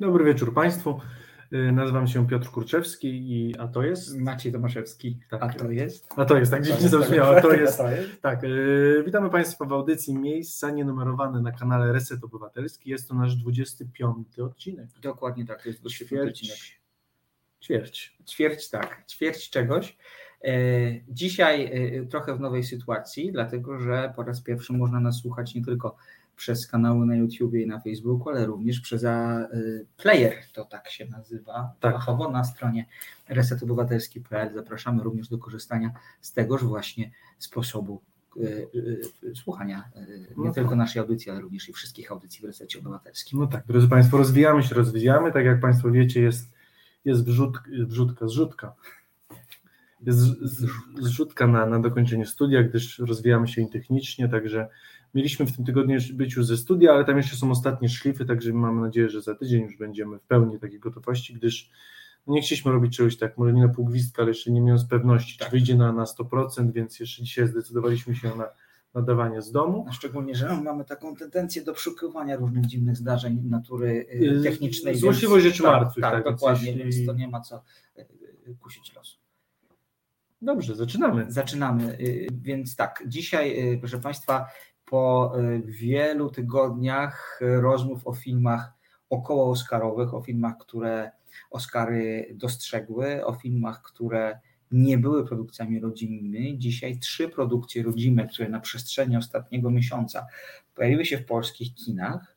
Dobry wieczór Państwu. Y, Nazywam się Piotr Kurczewski, i, a to jest. Maciej Tomaszewski. Tak. A to jest? A to jest, tak dziwnie zabrzmiało. A to jest. Tak, y, witamy Państwa w audycji Miejsca nienumerowane na kanale Reset Obywatelski. Jest to nasz 25 odcinek. Dokładnie tak, to jest doświetlony odcinek. Ćwierć. Ćwierć, tak, ćwierć czegoś. E, Dzisiaj e, trochę w nowej sytuacji, dlatego że po raz pierwszy można nas słuchać nie tylko przez kanały na YouTubie i na Facebooku, ale również przez a, y, player, to tak się nazywa Tak. fachowo na stronie resetobywatelski.pl. Zapraszamy również do korzystania z tegoż właśnie sposobu y, y, słuchania y, No nie tak. tylko naszej audycji, ale również i wszystkich audycji w Resecie Obywatelskim. No tak, drodzy Państwo, rozwijamy się, rozwijamy. Tak jak Państwo wiecie, jest, jest wrzut, wrzutka, zrzutka. Jest zrzutka na, na dokończenie studia, gdyż rozwijamy się i technicznie, także mieliśmy w tym tygodniu być już ze studia, ale tam jeszcze są ostatnie szlify, także mamy nadzieję, że za tydzień już będziemy w pełni takiej gotowości, gdyż no nie chcieliśmy robić czegoś tak, może nie na pół gwizdka, ale jeszcze nie mając pewności, Tak. czy wyjdzie na, na 100%, więc jeszcze dzisiaj zdecydowaliśmy się na nadawanie z domu. A Szczególnie, że mamy taką tendencję do przeszukiwania różnych dziwnych zdarzeń natury y, Yy, technicznej. złośliwość więc- rzeczy tak, martwych, Tak, tak, więc dokładnie, jeśli- więc to nie ma co y, y, kusić losu. Dobrze, zaczynamy. Zaczynamy. y, Więc tak, dzisiaj, y, proszę Państwa, po y, wielu tygodniach y, rozmów o filmach około Oscarowych, o filmach, które Oscary dostrzegły, o filmach, które nie były produkcjami rodzimymi. Dzisiaj trzy produkcje rodzime, które na przestrzeni ostatniego miesiąca pojawiły się w polskich kinach.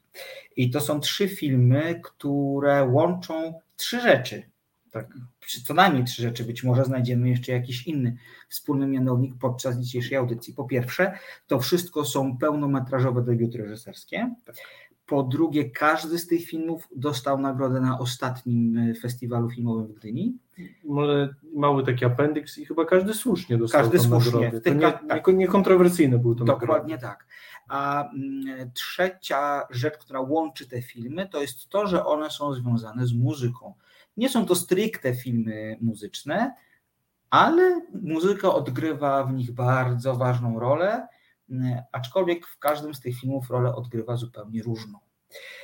I to są trzy filmy, które łączą trzy rzeczy. Tak. Przy- Co najmniej trzy rzeczy, być może znajdziemy jeszcze jakiś inny wspólny mianownik podczas dzisiejszej audycji. Po pierwsze, to wszystko są pełnometrażowe debiuty reżyserskie. Po drugie, każdy z tych filmów dostał nagrodę na ostatnim e, festiwalu filmowym w Gdyni. Może mały taki appendix i chyba każdy słusznie dostał Każdy słusznie. tych nie, tak. nie, niekontrowersyjne były to Dokładnie nagrody. tak. A mm, trzecia rzecz, która łączy te filmy, to jest to, że one są związane z muzyką. Nie są to stricte filmy muzyczne, ale muzyka odgrywa w nich bardzo ważną rolę, mm, aczkolwiek w każdym z tych filmów rolę odgrywa zupełnie różną.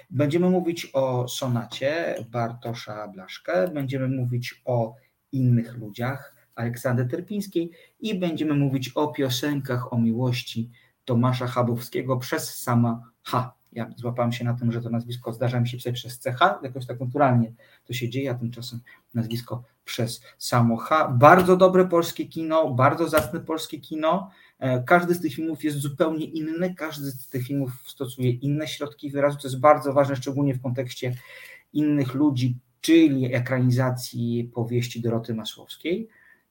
Będziemy mówić o sonacie Bartosza Blaszkę, będziemy mówić o innych ludziach Aleksandry Terpińskiej i będziemy mówić o piosenkach o miłości Tomasza Chabowskiego przez sama H. Ja złapałem się na tym, że to nazwisko zdarza mi się pisać przez CH, jakoś tak naturalnie to się dzieje, a tymczasem nazwisko przez samo H. Bardzo dobre polskie kino, bardzo zacne polskie kino. E, Każdy z tych filmów jest zupełnie inny, każdy z tych filmów stosuje inne środki wyrazu, to jest bardzo ważne, szczególnie w kontekście innych ludzi, czyli ekranizacji powieści Doroty Masłowskiej,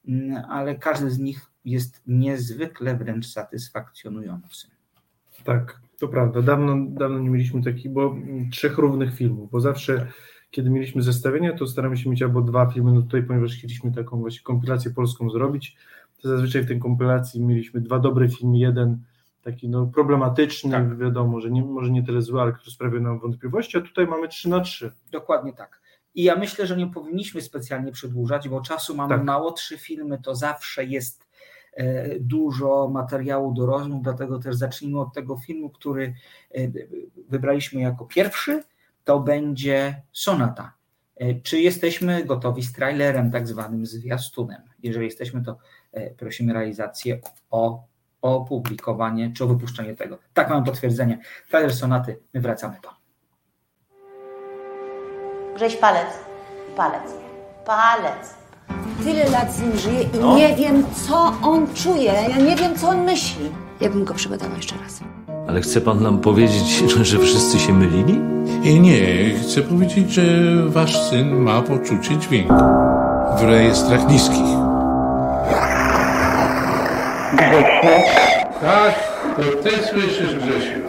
Mm, ale każdy z nich jest niezwykle wręcz satysfakcjonujący. Tak, to prawda. Dawno, dawno nie mieliśmy takich, bo mm, trzech równych filmów, bo zawsze kiedy mieliśmy zestawienia, to staramy się mieć albo dwa filmy, no tutaj, ponieważ chcieliśmy taką właśnie kompilację polską zrobić, to zazwyczaj w tej kompilacji mieliśmy dwa dobre filmy, jeden taki no, problematyczny, Tak. wiadomo, że nie, może nie tyle zły, ale który sprawił nam wątpliwości, a tutaj mamy trzy na trzy. Dokładnie tak. I ja myślę, że nie powinniśmy specjalnie przedłużać, bo czasu mamy Tak. mało. Trzy filmy to zawsze jest dużo materiału do rozmów, dlatego też zacznijmy od tego filmu, który e, wybraliśmy jako pierwszy. To będzie Sonata. E, Czy jesteśmy gotowi z trailerem, tak zwanym zwiastunem? Jeżeli jesteśmy, to e, prosimy realizację o opublikowanie czy o wypuszczenie tego. Tak, mamy potwierdzenie. Trailer Sonaty, my wracamy po. Grześ palec, palec, palec. Tyle lat z nim żyję i nie wiem, co on czuje. Ja nie wiem, co on myśli. Ja bym go przebadała jeszcze raz. Ale chce pan nam powiedzieć, że wszyscy się mylili? I nie, chcę powiedzieć, że wasz syn ma poczucie dźwięku w rejestrach niskich. Tak, to ty słyszysz, Grzesiu.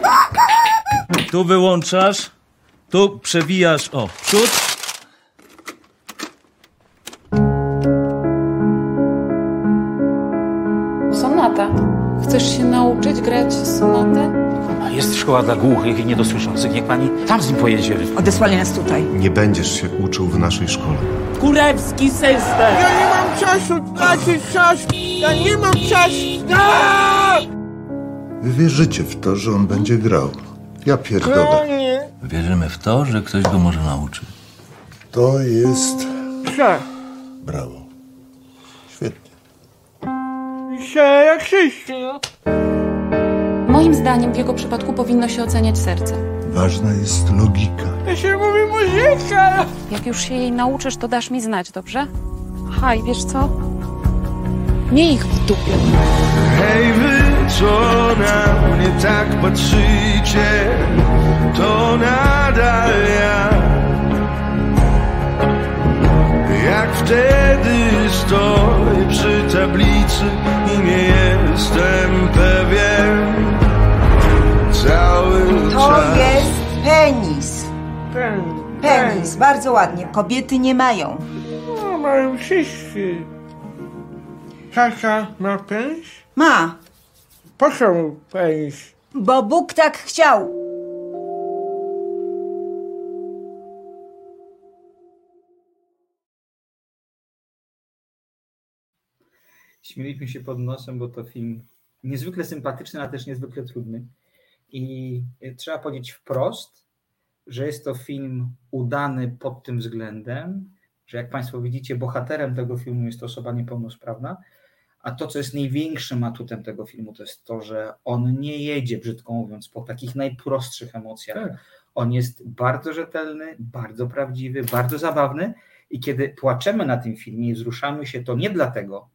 Tu wyłączasz, tu przewijasz, o, przód. Chcesz się nauczyć grać sonatę? Jest szkoła dla głuchych i niedosłyszących. Niech pani tam z nim pojedzie. Odesłali nas tutaj. Nie będziesz się uczył w naszej szkole. Kurewski system! Ja nie mam czasu tracić czas! Ja nie mam czasu! Wy wierzycie w to, że on będzie grał. Ja pierdolę. nie. Wierzymy w to, że ktoś go może nauczyć. To jest... Się. Brawo. Się jak wszyscy. Moim zdaniem w jego przypadku powinno się oceniać serce. Ważna jest logika. To się mówi muzyka. Jak już się jej nauczysz, to dasz mi znać, dobrze? Aha, i wiesz co? Miej ich w dupie. Hej wy, co na mnie tak patrzycie, to nadal ja. Jak wtedy stoję przy tablicy jestem pewien cały To czas. jest penis. Penis, bardzo ładnie. Kobiety nie mają. No, mają wszyscy. Kasia ma penis? Ma, Po co penis? bo Bóg tak chciał. Śmieliśmy się pod nosem, bo to film niezwykle sympatyczny, ale też niezwykle trudny. I y, trzeba powiedzieć wprost, że jest to film udany pod tym względem, że jak Państwo widzicie, bohaterem tego filmu jest osoba niepełnosprawna, a to, co jest największym atutem tego filmu, to jest to, że on nie jedzie, brzydko mówiąc, po takich najprostszych emocjach. Tak. On jest bardzo rzetelny, bardzo prawdziwy, bardzo zabawny i kiedy płaczemy na tym filmie i wzruszamy się, to nie dlatego,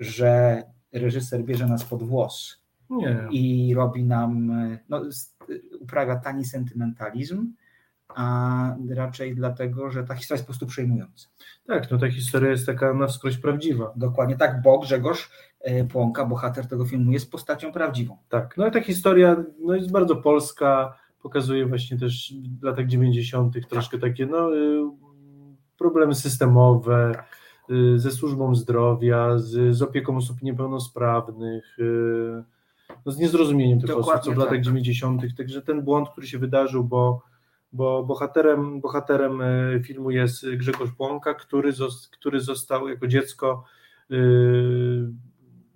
że reżyser bierze nas pod włos Nie. i robi nam, no, uprawia tani sentymentalizm, a raczej dlatego, że ta historia jest po prostu przejmująca. Tak, no ta historia jest taka na wskroś prawdziwa. Dokładnie tak, bo Grzegorz e, Płonka, bohater tego filmu, jest postacią prawdziwą. Tak, no i ta historia no, jest bardzo polska, pokazuje właśnie też w latach 90. troszkę takie no, y, problemy systemowe y, ze służbą zdrowia, z, z opieką osób niepełnosprawnych, y, no, z niezrozumieniem tych Dokładnie osób, co w tak. latach 90. Także ten błąd, który się wydarzył, bo, bo bohaterem, bohaterem y, filmu jest Grzegorz Płonka, który, zos, który został jako dziecko y,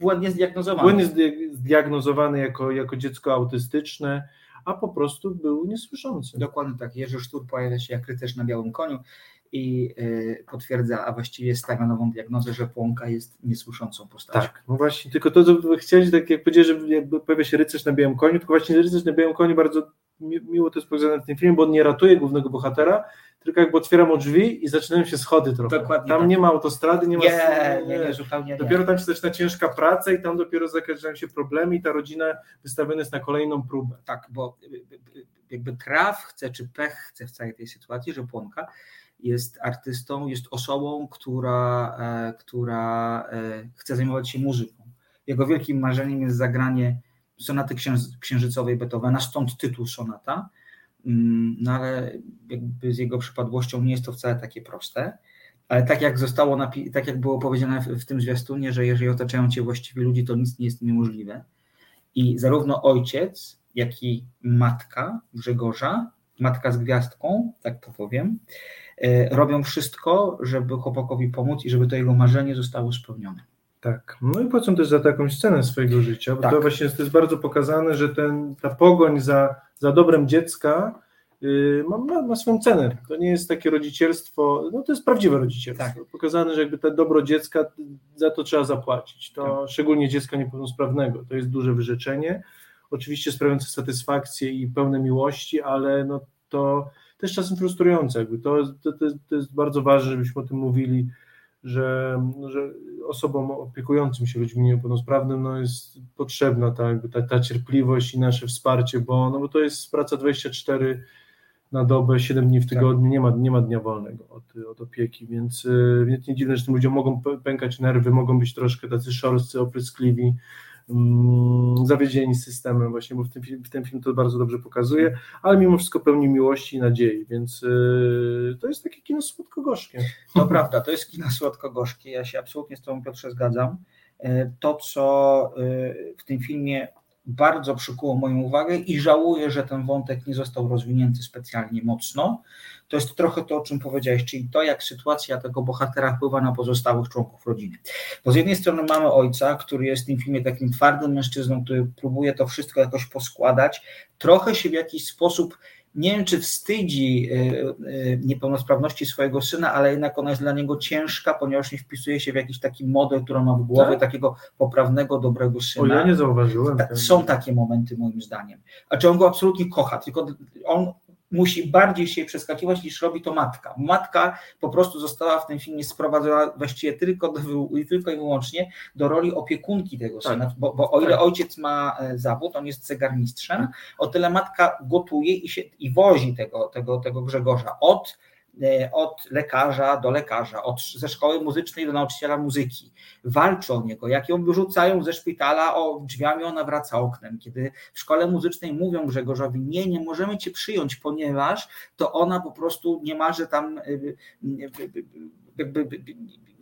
Błędnie zdiagnozowany. Błędnie zdi- zdiagnozowany jako, jako dziecko autystyczne, a po prostu był niesłyszący. Dokładnie tak. Jerzy Sztur pojawia się jak rycerz na białym koniu i y, potwierdza, a właściwie stawia nową diagnozę, że Płonka jest niesłyszącą postacią. Tak, no właśnie, tylko to, co chciałeś, tak jak powiedziałeś, że jakby pojawia się rycerz na białym koniu, tylko właśnie rycerz na białym koniu bardzo mi- miło to jest pokazane w tym filmie, bo on nie ratuje głównego bohatera, tylko jakby otwiera mu drzwi i zaczynają się schody trochę. Dokładnie tam tak. nie ma autostrady, nie ma... Nie, nie, nie, zupełnie nie. Dopiero tam się zaczyna ciężka praca i tam dopiero zaczynają się problemy i ta rodzina wystawiona jest na kolejną próbę. Tak, bo jakby traf chce, czy pech chce w całej tej sytuacji, że Płonka jest artystą, jest osobą, która, e, która e, chce zajmować się muzyką. Jego wielkim marzeniem jest zagranie sonaty księż- księżycowej Beethovena, stąd tytuł sonata, Mm, no ale jakby z jego przypadłością nie jest to wcale takie proste. Ale tak jak zostało, tak jak było powiedziane w, tym zwiastunie, że jeżeli otaczają cię właściwie ludzie, to nic nie jest niemożliwe. I zarówno ojciec, jak i matka Grzegorza, matka z gwiazdką, tak to powiem, robią wszystko, żeby chłopakowi pomóc i żeby to jego marzenie zostało spełnione. Tak, no i płacą też za taką scenę swojego życia, bo Tak. to właśnie jest, to jest bardzo pokazane, że ten, ta pogoń za, za dobrem dziecka yy, ma, ma, swoją cenę. To nie jest takie rodzicielstwo, no to jest prawdziwe rodzicielstwo. Tak. Pokazane, że jakby to dobro dziecka, za to trzeba zapłacić. To szczególnie dziecka niepełnosprawnego. To jest duże wyrzeczenie, oczywiście sprawiające satysfakcję i pełne miłości, ale no to też czasem frustrujące. Jakby to, to, to, jest, to jest bardzo ważne, żebyśmy o tym mówili, że, że osobom opiekującym się ludźmi niepełnosprawnym no jest potrzebna ta, jakby ta, ta cierpliwość i nasze wsparcie, bo, no bo to jest praca 24 na dobę, 7 dni w tygodniu, nie, ma, nie ma dnia wolnego od, od opieki, więc, więc nie dziwne, że tym ludziom mogą pę- pękać nerwy, mogą być troszkę tacy szorscy, opryskliwi, mm, zawiedzieni systemem właśnie, bo w tym, w tym film to bardzo dobrze pokazuje, ale mimo wszystko pełni miłości i nadziei, więc y, to jest takie kino słodko-gorzkie. To prawda, to jest kino słodko-gorzkie. Ja się absolutnie z Tobą, Piotrze, zgadzam. E, To, co e, w tym filmie bardzo przykuło moją uwagę i żałuję, że ten wątek nie został rozwinięty specjalnie mocno, to jest trochę to, o czym powiedziałeś, czyli to, jak sytuacja tego bohatera wpływa na pozostałych członków rodziny. Bo z jednej strony mamy ojca, który jest w tym filmie takim twardym mężczyzną, który próbuje to wszystko jakoś poskładać, trochę się w jakiś sposób nie wiem, czy wstydzi y, y, niepełnosprawności swojego syna, ale jednak ona jest dla niego ciężka, ponieważ nie wpisuje się w jakiś taki model, który ma w głowie, Tak? takiego poprawnego, dobrego O, syna. ja nie zauważyłem. Ta, są takie momenty moim zdaniem. A czy on go absolutnie kocha, tylko on musi bardziej się przeskakiwać niż robi to matka. Matka po prostu została w tym filmie sprowadzona właściwie tylko, do, tylko i wyłącznie do roli opiekunki tego Tak. syna, bo, bo o ile Tak. ojciec ma e, zawód, on jest zegarmistrzem, o tyle matka gotuje i, się, i wozi tego, tego, tego Grzegorza od od lekarza do lekarza, od, ze szkoły muzycznej do nauczyciela muzyki. Walczy o niego. Jak ją wyrzucają ze szpitala o drzwiami, ona wraca oknem. Kiedy w szkole muzycznej mówią Grzegorzowi, nie, nie możemy cię przyjąć, ponieważ to ona po prostu niemalże tam y, y, jakby,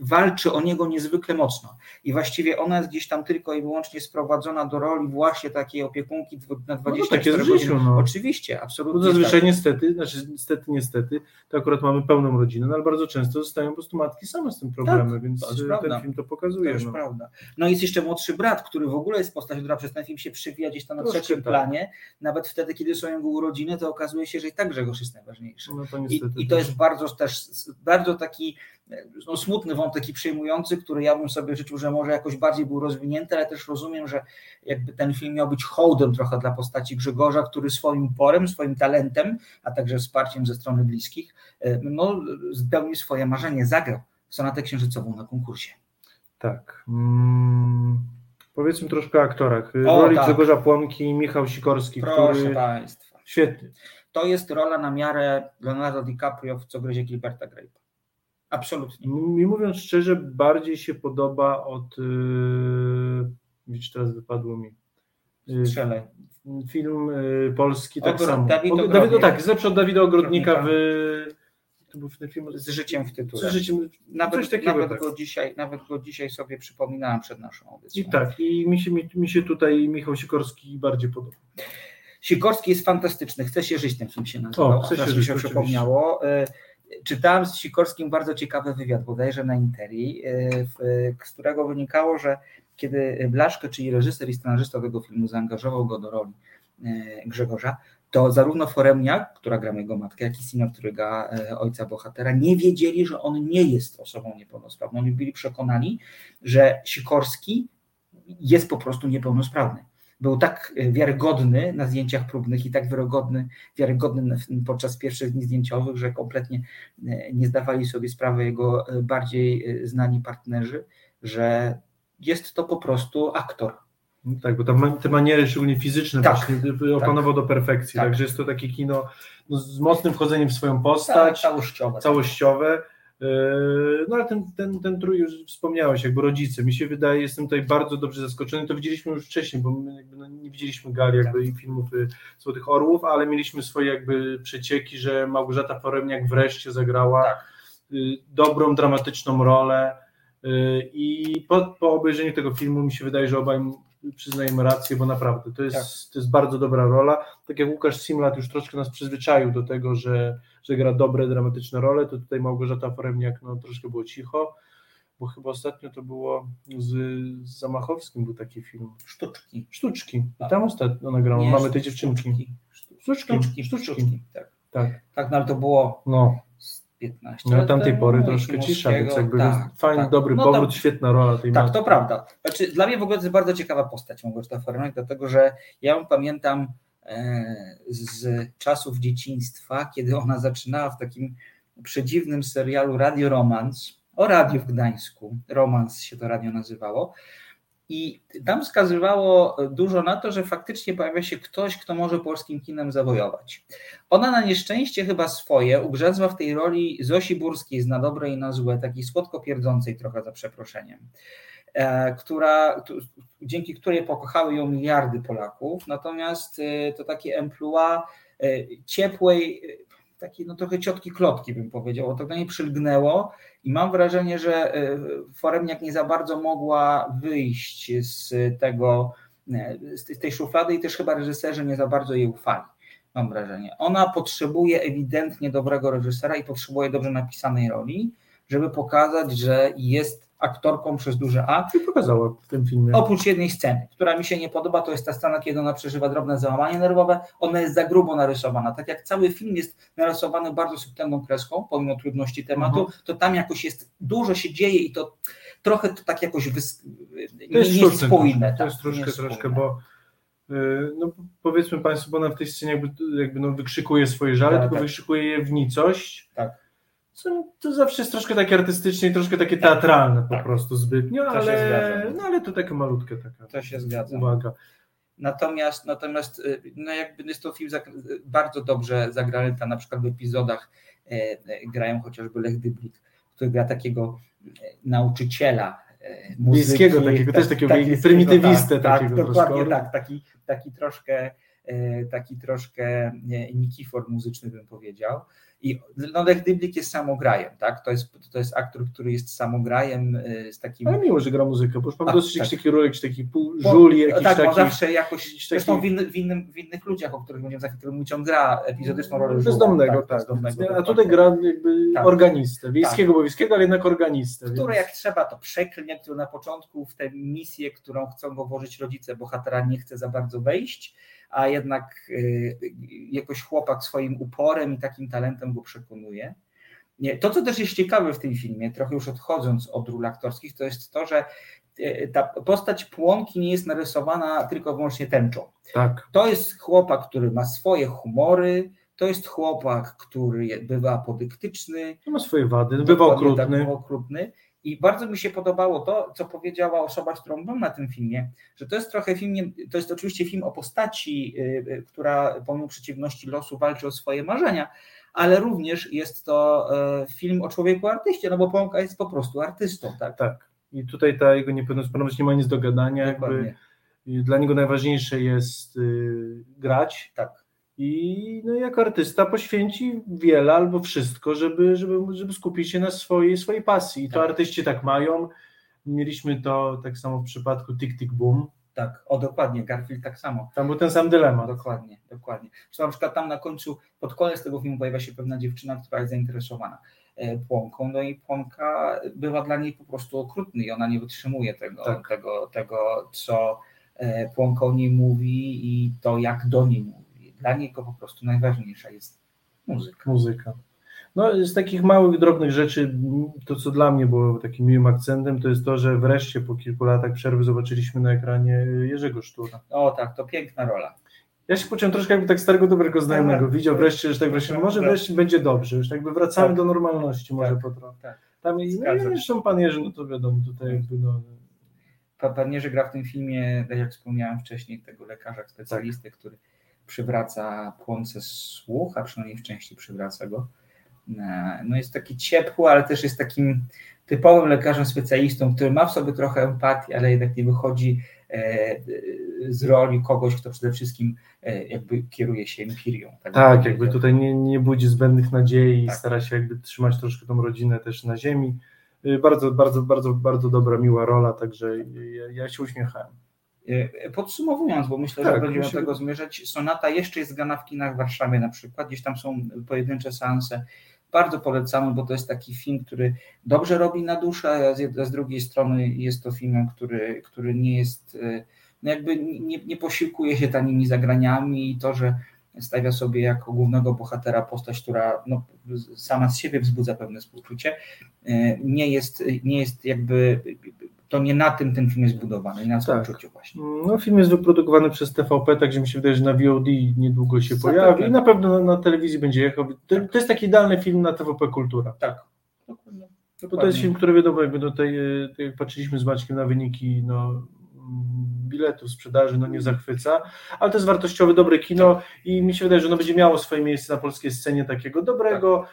walczy o niego niezwykle mocno. I właściwie ona jest gdzieś tam tylko i wyłącznie sprowadzona do roli właśnie takiej opiekunki na 24 tak jest w godziny. życiu, no. Oczywiście, absolutnie. No zazwyczaj tak. niestety, znaczy niestety, niestety, to akurat mamy pełną rodzinę, no ale bardzo często zostają po prostu matki same z tym problemem, więc Tak, to jest y, prawda. ten film to To pokazuje. jest no. prawda. No jest jeszcze młodszy brat, który w ogóle jest postacią, która przez ten film się przewija gdzieś tam na Troszkę trzecim tak. planie. Nawet wtedy, kiedy są jego urodziny, to okazuje się, że i tak Grzegorz jest najważniejszy. No to I, niestety. I to jest bardzo też bardzo taki e, no, smutny wątek i przejmujący, który ja bym sobie życzył, że może jakoś bardziej był rozwinięty, ale też rozumiem, że jakby ten film miał być hołdem trochę dla postaci Grzegorza, który swoim uporem, swoim talentem, a także wsparciem ze strony bliskich, e, no, spełnił swoje marzenie, zagrał sonatę księżycową na konkursie. Tak. Mm, powiedzmy troszkę o aktorach. O, Roli tak. Grzegorza Płomki i Michał Sikorski, Proszę który Państwa. świetnie. To jest rola na miarę Leonardo DiCaprio w Co gryzie Gilberta Grape'a. Absolutnie. Mi mówiąc szczerze, bardziej się podoba od. Yy, widzisz, teraz wypadło mi. Yy, Strzelaj. film yy, polski tak samo. Dawid Og- Ogrodnik. Dawid, no tak, lepszy od Dawida Ogrodnika w. To był ten film Z życiem w tytule. Z życiem, Nawet, coś takiego, nawet, tak. go dzisiaj, nawet go dzisiaj sobie przypominałem przed naszą audycją. I tak, i mi się, mi, mi się tutaj Michał Sikorski bardziej podoba. Sikorski jest fantastyczny. Chce się żyć, ten film się nazywał. O, Chce się żyć, się oczywiście. przypomniało. E, Czytałem z Sikorskim bardzo ciekawy wywiad, bodajże na Interi, e, z którego wynikało, że kiedy Blaszko, czyli reżyser i scenarzysta tego filmu, zaangażował go do roli e, Grzegorza, to zarówno Foremniak, która gra jego matkę, jak i Sino, który gra e, ojca bohatera, nie wiedzieli, że on nie jest osobą niepełnosprawną. Oni byli przekonani, że Sikorski jest po prostu niepełnosprawny. Był tak wiarygodny na zdjęciach próbnych i tak wiarygodny, wiarygodny podczas pierwszych dni zdjęciowych, że kompletnie e, nie zdawali sobie sprawy jego e, bardziej e, znani partnerzy, że jest to po prostu aktor. No Tak, bo tam te maniery, szczególnie fizyczne, Tak, właśnie opanował do perfekcji. Tak. Także jest to takie kino no, z mocnym wchodzeniem w swoją postać, całościowe. całościowe. Yy, No ale ten, ten, ten trój już wspomniałeś, jakby rodzice. Mi się wydaje, jestem tutaj bardzo dobrze zaskoczony. To widzieliśmy już wcześniej, bo my no nie widzieliśmy gali jakby i filmów y, Złotych Orłów, ale mieliśmy swoje jakby przecieki, że Małgorzata Foremniak wreszcie zagrała y, dobrą, dramatyczną rolę. Y, I po, po obejrzeniu tego filmu mi się wydaje, że obaj przyznajemy rację, bo naprawdę to jest, Tak. to jest bardzo dobra rola. Tak jak Łukasz Simlat już troszkę nas przyzwyczaił do tego, że, że gra dobre, dramatyczne role, to tutaj Małgorzata Foremniak no, troszkę było cicho, bo chyba ostatnio to było z, z Zamachowskim był taki film. Sztuczki. Sztuczki. I tam ostatnio ona grała. Mamy tej dziewczynki. Sztuczki. Sztuczki, sztuczki. Tak. Tak. tak, no ale to było No. Z 15 No, tamtej pory troszkę cisza, więc jakby tak, fajny, tak. dobry No powrót, świetna rola tej Tak, matki. to prawda. Znaczy, dla mnie w ogóle to jest bardzo ciekawa postać Małgorzata Foremniak, dlatego że ja ją pamiętam e, z czasów dzieciństwa, kiedy ona zaczynała w takim przedziwnym serialu Radio Romans, o radiu w Gdańsku, Romans się to radio nazywało, i tam wskazywało dużo na to, że faktycznie pojawia się ktoś, kto może polskim kinem zawojować. Ona na nieszczęście chyba swoje ugrzezła w tej roli Zosi Burskiej z Na dobre i na złe, takiej słodko pierdzącej trochę za przeproszeniem, e, która, dzięki której pokochały ją miliardy Polaków, natomiast e, to takie emploi e, ciepłej, e, takiej no trochę ciotki klotki bym powiedział, to do niej przylgnęło i mam wrażenie, że e, Foremniak nie za bardzo mogła wyjść z tego, e, z tej szuflady i też chyba reżyserzy nie za bardzo jej ufali. Mam wrażenie. Ona potrzebuje ewidentnie dobrego reżysera i potrzebuje dobrze napisanej roli, żeby pokazać, że jest aktorką przez duże A. I pokazała w tym filmie. Oprócz jednej sceny, która mi się nie podoba, to jest ta scena, kiedy ona przeżywa drobne załamanie nerwowe. Ona jest za grubo narysowana. Tak jak cały film jest narysowany bardzo subtelną kreską, pomimo trudności tematu, Mhm. to tam jakoś jest, dużo się dzieje i to trochę to tak jakoś wys... To jest niespójne. To tak, jest troszkę, troszkę, bo yy, no, powiedzmy Państwu, bo ona w tej scenie jakby, jakby no, wykrzykuje swoje żale, Tak, tylko tak. wykrzykuje je w nicość. Tak. Co, to zawsze jest troszkę takie artystyczne i troszkę takie teatralne po Tak. prostu zbytnio, To ale, no, ale to takie malutkie taka To się zgadza. uwaga. Natomiast, natomiast y, no jakby jest to film bardzo dobrze zagrany, tam na przykład w epizodach e, e, grają chociażby Lech Dyblik, który gra takiego e, nauczyciela muzyki. Wiejskiego takiego, też takiego wiejskiego, prymitywistę tak, takiego tak, dokładnie tak, taki, taki troszkę taki troszkę Nikifor muzyczny bym powiedział. I no, Lech Dyblik jest samograjem, tak? To jest, to jest aktor, który jest samograjem e, z takim Ale miło, że gra muzykę, bo już mam Tak, dosyć tak. jakiś taki rolek, taki pół żuli, jakiś tak, taki... on zawsze jakoś, jakiś zresztą taki- w, inny, w, innym, w innych ludziach, o których będziemy za chwilę mówić, on gra epizodyczną rolę żula, Bezdomnego, tak. bezdomnego, A tutaj gra jakby Tak. organistę, wiejskiego, bo wiejskiego, ale jednak organistę. który więc- jak trzeba to przeklnie, który na początku w tę misję, którą chcą go włożyć rodzice bohatera nie chce za bardzo wejść, a jednak y, jakoś chłopak swoim uporem i takim talentem go przekonuje. Nie, to, co też jest ciekawe w tym filmie, trochę już odchodząc od ról aktorskich, to jest to, że y, ta postać Płonki nie jest narysowana tylko i wyłącznie tęczą. Tak. To jest chłopak, który ma swoje humory, to jest chłopak, który bywa apodyktyczny, ma swoje wady, bywa Dokładnie tak, okrutny. bywa okrutny. I bardzo mi się podobało to, co powiedziała osoba, z którą byłem na tym filmie, że to jest trochę film, to jest oczywiście film o postaci, y, y, która pomimo przeciwności losu walczy o swoje marzenia, ale również jest to e, film o człowieku artyście, no bo Pąka jest po prostu artystą, tak? Tak. I tutaj ta jego niepełnosprawność nie ma nic do gadania. Dla niego najważniejsze jest y, grać. Tak. I no, jako artysta poświęci wiele albo wszystko, żeby, żeby, żeby skupić się na swojej, swojej pasji. I to Tak. artyści tak mają. Mieliśmy to tak samo w przypadku Tick Tick Boom. Tak, o dokładnie, Garfield tak samo. Tam był ten sam dylemat. Dokładnie, dokładnie. Czy na przykład tam na końcu, pod koniec tego filmu pojawia się pewna dziewczyna, która jest zainteresowana e, Płonką, no i Płonka była dla niej po prostu okrutny i ona nie wytrzymuje tego, Tak. tego, tego co e, Płonka o niej mówi i to, jak do niej mówi. Dla niego po prostu najważniejsza jest muzyka. Muzyka. No, z takich małych, drobnych rzeczy, to co dla mnie było takim miłym akcentem, to jest to, że wreszcie po kilku latach przerwy zobaczyliśmy na ekranie Jerzego Sztura. O tak, to piękna rola. Ja się poczułem troszkę jakby tak starego, dobrego znajomego. Tak. Widział wreszcie, że tak wreszcie, może Tak. wreszcie będzie dobrze, już jakby wracamy Tak. do normalności może Tak. po trochę. Tak. Tam i, no zresztą pan Jerzy, no to wiadomo, tutaj jakby no, Pa- Pan Jerzy gra w tym filmie, tak jak wspomniałem wcześniej, tego lekarza specjalisty, który przywraca płonce słuch, a przynajmniej w części przywraca go. E, No jest taki ciepły, ale też jest takim typowym lekarzem specjalistą, który ma w sobie trochę empatii, ale jednak nie wychodzi e, e, z roli kogoś, kto przede wszystkim jakby kieruje się empirią. Tak, tak, jakby tutaj nie, nie budzi zbędnych nadziei i Tak. stara się jakby trzymać troszkę tą rodzinę też na ziemi. Bardzo, bardzo, bardzo, bardzo dobra, miła rola, także ja, ja się uśmiechałem. E, Podsumowując, bo myślę, Tak, że będziemy do tego zmierzać, Sonata jeszcze jest grana w kinach w Warszawie na przykład, gdzieś tam są pojedyncze seanse. Bardzo polecamy, bo to jest taki film, który dobrze robi na duszę, a z, z drugiej strony jest to filmem, który, który nie jest, e, no jakby nie, nie posiłkuje się tanimi zagraniami i to, że stawia sobie jako głównego bohatera postać, która no, sama z siebie wzbudza pewne współczucie, e, nie jest, nie jest jakby, to nie na tym ten film jest budowany, nie na Tak. współczuciu właśnie. No, film jest wyprodukowany przez TVP, także mi się wydaje, że na VOD niedługo się Zapewne. pojawi i na pewno na, na telewizji będzie jechał. To, to jest taki idealny film na TVP Kultura. Tak. Bo to jest film, który wiadomo, jakby tutaj, e, tak jak patrzyliśmy z Maćkiem na wyniki no, mm, biletów, sprzedaży, no nie zachwyca, ale to jest wartościowe, dobre kino i mi się wydaje, że ono będzie miało swoje miejsce na polskiej scenie takiego dobrego,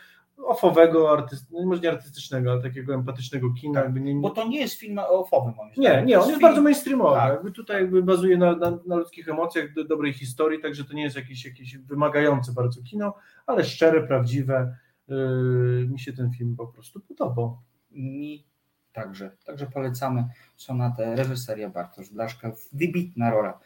ofowego, artyst, no, może nie artystycznego, ale takiego empatycznego kina. Jakby nie, Bo to nie jest film ofowy moim nie, zdaniem. nie, To on jest film- bardzo mainstreamowy. Tak. Jakby tutaj jakby bazuje na, na, na ludzkich emocjach, do, dobrej historii, także to nie jest jakieś, jakieś wymagające bardzo kino, ale szczere, prawdziwe. Yy, mi się ten film po prostu podobał. Mi także. Także polecamy sonatę reżyseria Bartosz Blaszka. Wybitna rola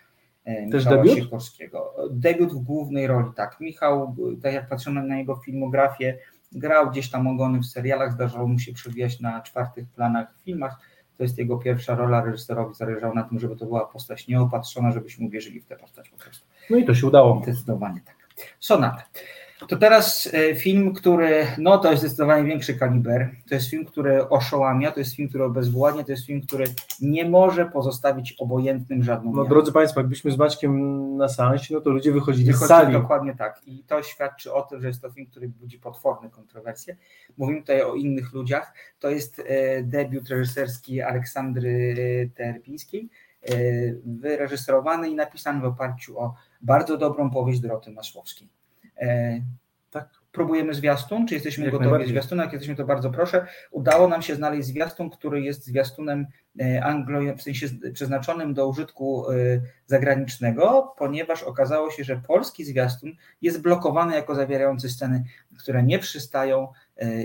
e, Też Michała debiut? Sikorskiego. Debiut w głównej roli, tak. Michał, tak jak patrzymy na jego filmografię, grał gdzieś tam ogony w serialach, zdarzało mu się przewijać na czwartych planach w filmach. To jest jego pierwsza rola, reżyserowi zależało na tym, żeby to była postać nieopatrzona, żebyśmy uwierzyli w tę postać po prostu. No i to się udało. Zdecydowanie tak. Sonata. To teraz e, film, który, no to jest zdecydowanie większy kaliber. To jest film, który oszołamia, to jest film, który obezwładnia, to jest film, który nie może pozostawić obojętnym żadną No miarą. drodzy Państwo, jakbyśmy z Maćkiem na seansie, no to ludzie wychodzili z sali. Dokładnie tak. I to świadczy o tym, że jest to film, który budzi potworne kontrowersje. Mówimy tutaj o innych ludziach. To jest e, debiut reżyserski Aleksandry Terpińskiej, e, wyreżyserowany i napisany w oparciu o bardzo dobrą powieść Doroty Masłowskiej. E, Tak. Próbujemy zwiastun, czy jesteśmy Jak gotowi zwiastuna? Jak jesteśmy, to bardzo proszę. Udało nam się znaleźć zwiastun, który jest zwiastunem e, anglo, w sensie przeznaczonym do użytku e, zagranicznego, ponieważ okazało się, że polski zwiastun jest blokowany jako zawierający sceny, które nie przystają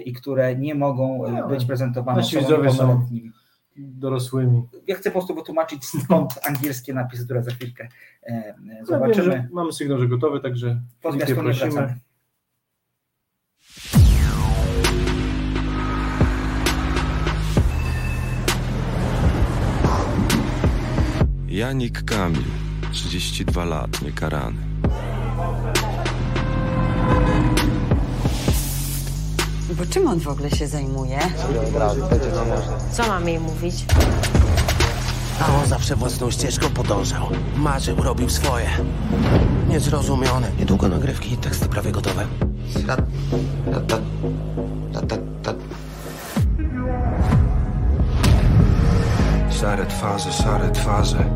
i które nie mogą No, być prezentowane nasi osobom niepełnoletnimi. Dorosłymi. Ja chcę po prostu wytłumaczyć skąd angielskie napisy, które za chwilkę e, e, Ja wiem, zobaczymy. mamy sygnał, że gotowy, także Po Filipie, zwiastunie prosimy. wracamy. Janik Kamil, 32 lat, niekarany. Bo czym on w ogóle się zajmuje? Co mam jej mówić? A on zawsze własną ścieżką podążał. Marzył, robił swoje. Niezrozumione. Niedługo nagrywki i teksty prawie gotowe. Szare twarze, szare twarze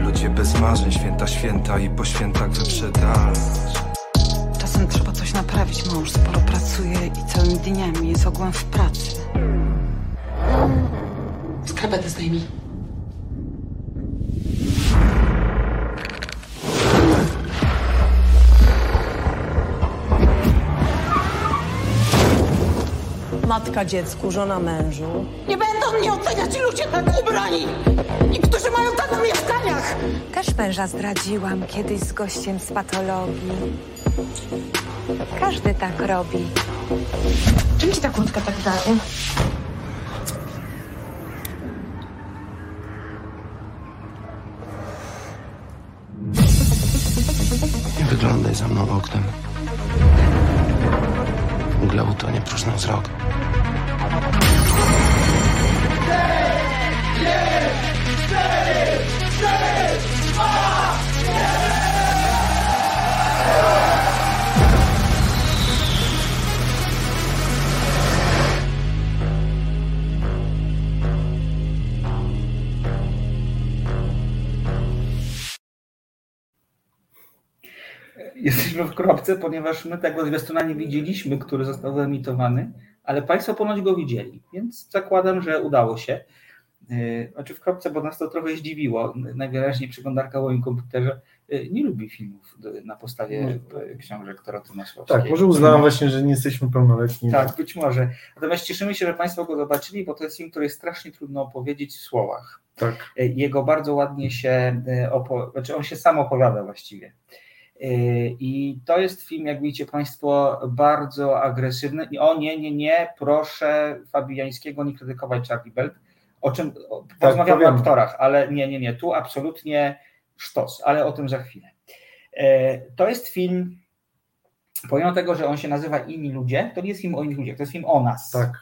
Ludzie bez marzeń, święta, święta i po świętach wyprzedać Czasem trzeba coś naprawić. Mąż sporo pracuje i całymi dniami jest ogółem w pracy. Skarpetę zdejmij. Matka dziecku, żona mężu. Nie będą mnie oceniać ludzie tak ubrani! I którzy mają tak w mieszkaniach! Też męża zdradziłam kiedyś z gościem z patologii. Każdy tak robi. Czym ci ta kurtka tak daje? Nie wyglądaj za mną oknem. Mgła utonie próżny wzrok. W kropce, ponieważ my tego zwiastuna nie widzieliśmy, który został wyemitowany, ale Państwo ponoć go widzieli, więc zakładam, że udało się. Yy, Znaczy w kropce, bo nas to trochę zdziwiło. Najwyraźniej przeglądarka w moim komputerze yy, nie lubi filmów na podstawie yy, książek Doroty Masłowskiej. Tak, może uznałam właśnie, że nie jesteśmy pełnoletni. Tak, być może. Natomiast cieszymy się, że Państwo go zobaczyli, bo to jest film, który jest strasznie trudno opowiedzieć w słowach. Tak. Jego bardzo ładnie się, opo- znaczy on się sam opowiada właściwie. E, I to jest film, jak widzicie Państwo, bardzo agresywny. I o nie, nie, nie, proszę Fabiańskiego nie krytykować Charlie Belt. O czym porozmawiamy o aktorach, ale nie, nie, nie, tu absolutnie sztos, ale o tym za chwilę. E, To jest film, pomimo tego, że on się nazywa Inni Ludzie, to nie jest film o innych ludziach, to jest film o nas. Tak.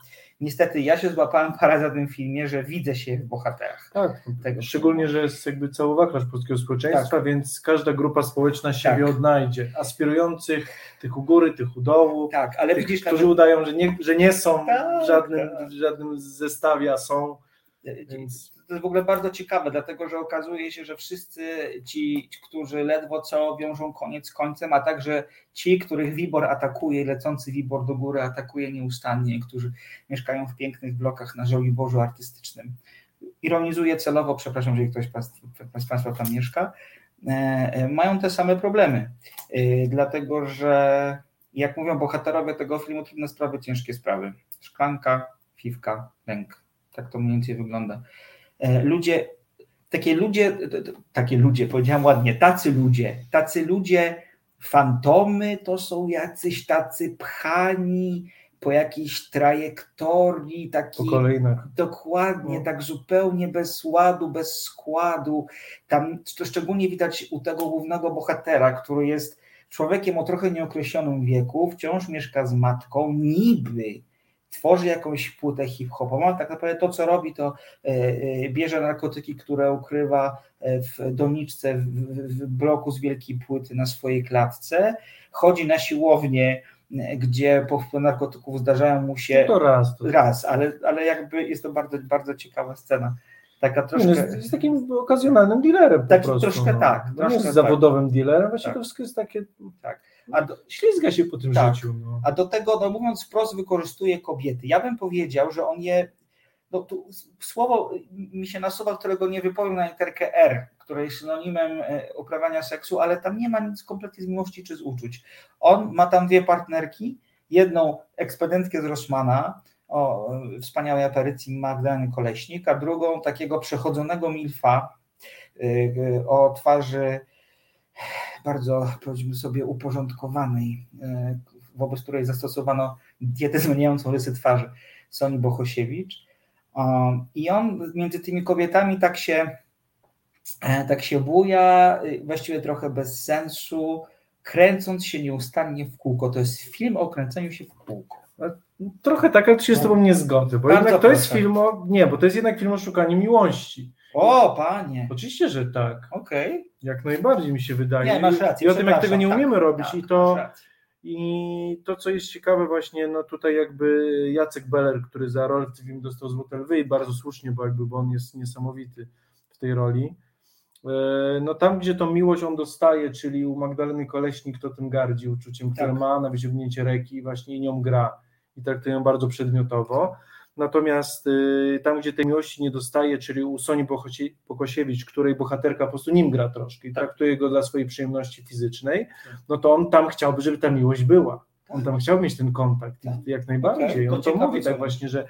Niestety ja się złapałem parę za tym filmie, że widzę się w bohaterach. Tak, tego szczególnie, że jest jakby cały wachlarz polskiego społeczeństwa, więc każda grupa społeczna siebie Tak. odnajdzie. Aspirujących, tych u góry, tych u dołu, tak, ale tych, widzisz, którzy nawet- udają, że nie, że nie są Tak, w, żadnym, w żadnym zestawie, a są. Więc To jest w ogóle bardzo ciekawe, dlatego że okazuje się, że wszyscy ci, którzy ledwo co wiążą koniec z końcem, a także ci, których Wibor atakuje, lecący Wibor do góry atakuje nieustannie, którzy mieszkają w pięknych blokach na Żoliborzu artystycznym. Ironizuję celowo, przepraszam, że ktoś z Państwa, tam mieszka, e, e, mają te same problemy, E, dlatego że jak mówią bohaterowie tego filmu, trudne sprawy, ciężkie sprawy. Szklanka, fiwka, lęk. Tak to mniej więcej wygląda. E, Ludzie, takie ludzie, takie ludzie, powiedziałam ładnie, tacy ludzie, tacy ludzie, fantomy to są jacyś tacy pchani po jakiejś trajektorii kolejnych. dokładnie, No. tak zupełnie bez ładu, bez składu. Tam to szczególnie widać u tego głównego bohatera, który jest człowiekiem o trochę nieokreślonym wieku, wciąż mieszka z matką, niby tworzy jakąś płytę hip-hopową, tak naprawdę to, co robi, to e, e, bierze narkotyki, które ukrywa e, w doniczce, w, bloku z wielkiej płyty na swojej klatce, chodzi na siłownię, gdzie po wpływie narkotyków zdarzają mu się To raz. To raz, ale, ale jakby jest to bardzo, bardzo ciekawa scena. Taka Nie, troszkę. no jest, jest takim okazjonalnym dealerem prostu. troszkę no. tak, No troszkę nie jest tak. zawodowym dealerem, właśnie Tak. to wszystko jest takie... Tak. A do, Ślizga się po tym Tak. życiu. No. a do tego, no mówiąc wprost, wykorzystuje kobiety. Ja bym powiedział, że on je. No, słowo mi się nasuwa, którego nie wypowiem na literkę R, które jest synonimem e, uprawiania seksu, ale tam nie ma nic kompletnie z miłości czy z uczuć. On ma tam dwie partnerki, jedną ekspedentkę z Rossmana, o wspaniałej aparycji Magdaleny Koleśnik, a drugą takiego przechodzonego milfa e, e, o twarzy bardzo, powiedzmy sobie, uporządkowanej, e, wobec której zastosowano dietę zmieniającą rysy twarzy, Soni Bohosiewicz. I on między tymi kobietami tak się, e, tak się buja, y, właściwie trochę bez sensu, kręcąc się nieustannie w kółko. To jest film o kręceniu się w kółko. Trochę tak, tu się z tobą nie zgodzę, bo Bardzo jednak to jest proszę. film o... Nie, bo to jest jednak film o szukaniu miłości. O, panie! Oczywiście, że tak. Okej. Jak najbardziej mi się wydaje. Nie, masz rację, I o tym, jak tego nie przepraszam, umiemy tak, robić. tak, I to... masz rację. I to, co jest ciekawe właśnie, no tutaj jakby Jacek Beller, który za rolę w tym filmie dostał Złote Lwy i bardzo słusznie, bo jakby bo on jest niesamowity w tej roli. E, No tam, gdzie tą miłość on dostaje, czyli u Magdaleny Koleśnik, to tym gardzi uczuciem, które Tak. ma na wyciągnięcie ręki i właśnie nią gra i traktuje ją bardzo przedmiotowo. Natomiast y, tam, gdzie tej miłości nie dostaje, czyli u Soni Pokosiewicz, której bohaterka po prostu nim gra troszkę i traktuje go dla swojej przyjemności fizycznej, no to on tam chciałby, żeby ta miłość była. On tam chciał mieć ten kontakt jak najbardziej. To on to mówi tak właśnie, że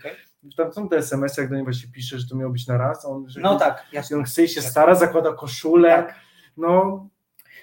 tam są te SMS-y, jak do niego właśnie pisze, że to miało być na raz. On, No tak, jasne. on chce i się stara, zakłada koszulę. Tak. No,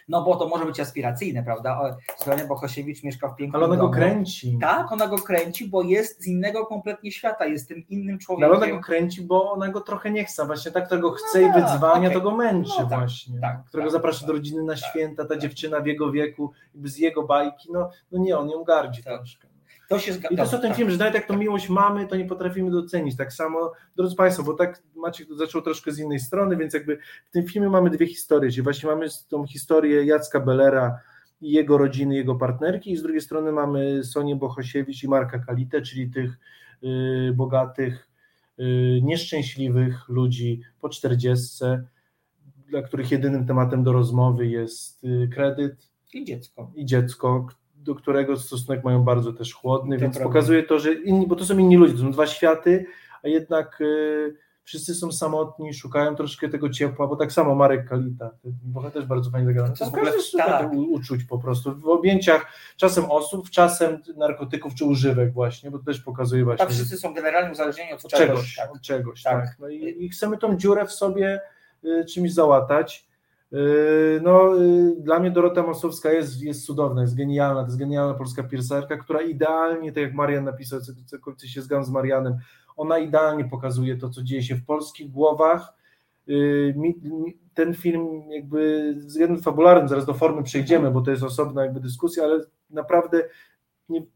No bo to może być aspiracyjne, prawda? O, Sonia Bohosiewicz mieszka w pięknym ale ona go domu. kręci. Tak, ona go kręci, bo jest z innego kompletnie świata, jest tym innym No, człowiekiem. ale ona go kręci, bo ona go trochę nie chce. Właśnie tak, którego chce tak, i wyzwania, okej. to go męczy No tak, właśnie. tak, którego tak, zaprasza tak, do rodziny na święta, ta dziewczyna w jego wieku, z jego bajki, no, no nie, on ją gardzi troszkę. To się zgadza. I to jest o tym tak. film, że nawet jak tą miłość mamy, to nie potrafimy docenić. Tak samo, drodzy Państwo, bo tak Maciek zaczął troszkę z innej strony, więc jakby w tym filmie mamy dwie historie, czyli właśnie mamy tą historię Jacka Bellera i jego rodziny, jego partnerki i z drugiej strony mamy Sonię Bohosiewicz i Marka Kalitę, czyli tych y, bogatych, y, nieszczęśliwych ludzi po czterdziestce, dla których jedynym tematem do rozmowy jest y, kredyt, I dziecko. i dziecko, do którego stosunek mają bardzo też chłodny, To więc prawda. pokazuje to, że inni, bo to są inni ludzie, to są dwa światy, a jednak y, wszyscy są samotni, szukają troszkę tego ciepła, bo tak samo Marek Kalita, bohater też bardzo fajnie zagrany. To jest Tam każdy szuka tak. uczuć po prostu, w objęciach czasem osób, czasem narkotyków czy używek właśnie, bo to też pokazuje właśnie, Tak, wszyscy są generalnie uzależnieni od od czegoś. czegoś, tak. od czegoś, Tak. tak. No i, i chcemy tą dziurę w sobie y, czymś załatać. Y, No, y, dla mnie Dorota Masowska jest, jest cudowna, jest genialna, to jest genialna polska pielęgniarka, która idealnie, tak jak Marian napisał, całkowicie się zgadzam z Marianem, ona idealnie pokazuje to, co dzieje się w polskich głowach. Y, mi- Ten film jakby z względem fabularnym, zaraz do formy przejdziemy, bo to jest osobna jakby dyskusja, ale naprawdę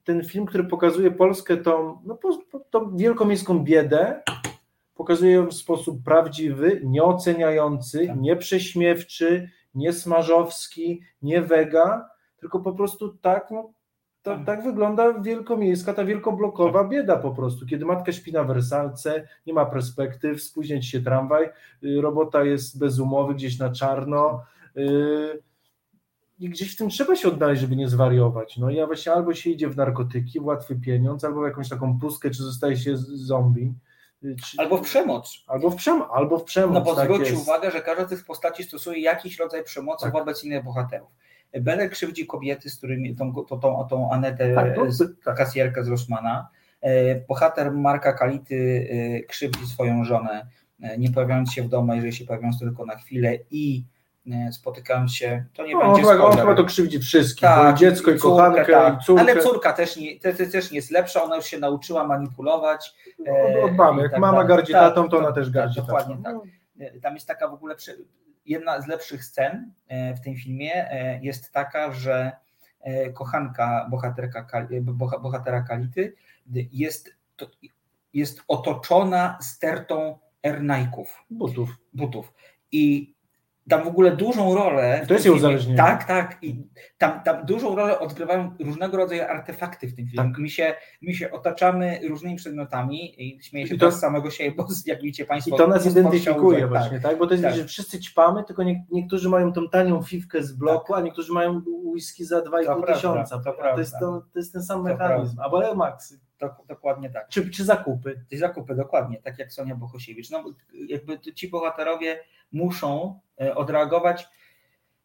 ten film, który pokazuje Polskę tą, no, tą wielkomiejską biedę, pokazuje ją w sposób prawdziwy, nieoceniający, nieprześmiewczy, nie smażowski, nie wega, tylko po prostu tak, no, to, tak wygląda wielkomiejska, ta wielkoblokowa bieda po prostu, kiedy matka śpi na wersalce, nie ma perspektyw, spóźnia ci się tramwaj, y, robota jest bez umowy, gdzieś na czarno, y, i gdzieś w tym trzeba się odnaleźć, żeby nie zwariować. No i właśnie albo się idzie w narkotyki, w łatwy pieniądz, albo w jakąś taką pustkę, czy zostaje się zombie. Czy, Albo w przemoc. albo w przemoc, albo w przemoc. No bo tak zwróć uwagę, że każda z tych postaci stosuje jakiś rodzaj przemocy Tak. wobec innych bohaterów. Beller krzywdzi kobiety, z którymi tą, tą, tą, tą Anetę, Tak, no, z, tak. kasjerkę z Rossmana. E, Bohater Marka Kality e, krzywdzi swoją żonę, e, nie pojawiając się w domu, jeżeli się pojawiając tylko na chwilę i e, spotykają się, to nie No, będzie chyba, on spoiler. chyba to krzywdzi wszystkich, Tak, dziecko i, córkę, kochankę tak. i córkę. Ale córka też nie, te, te, też nie jest lepsza, ona już się nauczyła manipulować. e, Od- od mamy. i Jak tak mama dalej. gardzi Tak, tatą, to tak, ona też tak, gardzi Dokładnie tatą. tak. E, Tam jest taka w ogóle prze- jedna z lepszych scen e, w tym filmie e, jest taka, że e, kochanka bohaterka, e, bohatera Kality jest, to- jest otoczona stertą ernajków. Butów. Butów. I tam w ogóle dużą rolę. To jest uzależnienie. Tak, tak. I tam, tam dużą rolę odgrywają różnego rodzaju artefakty w tym filmie. Tak. My, się, my się otaczamy różnymi przedmiotami i śmieję się I to- z samego siebie, bo jak widzicie I Państwo. to nas identyfikuje książek, właśnie, tak? Bo to jest, tak. że wszyscy ćpamy, tylko nie, niektórzy mają tą tanią fifkę z bloku, a niektórzy mają whisky za 2,5 prawda, tysiąca. to To, jest to, to jest ten sam To mechanizm. prawda. Albo. Dok- dokładnie tak. Czy, czy zakupy. Te zakupy, dokładnie, tak jak Sonia Bohosiewicz. No, jakby ci bohaterowie muszą e, odreagować.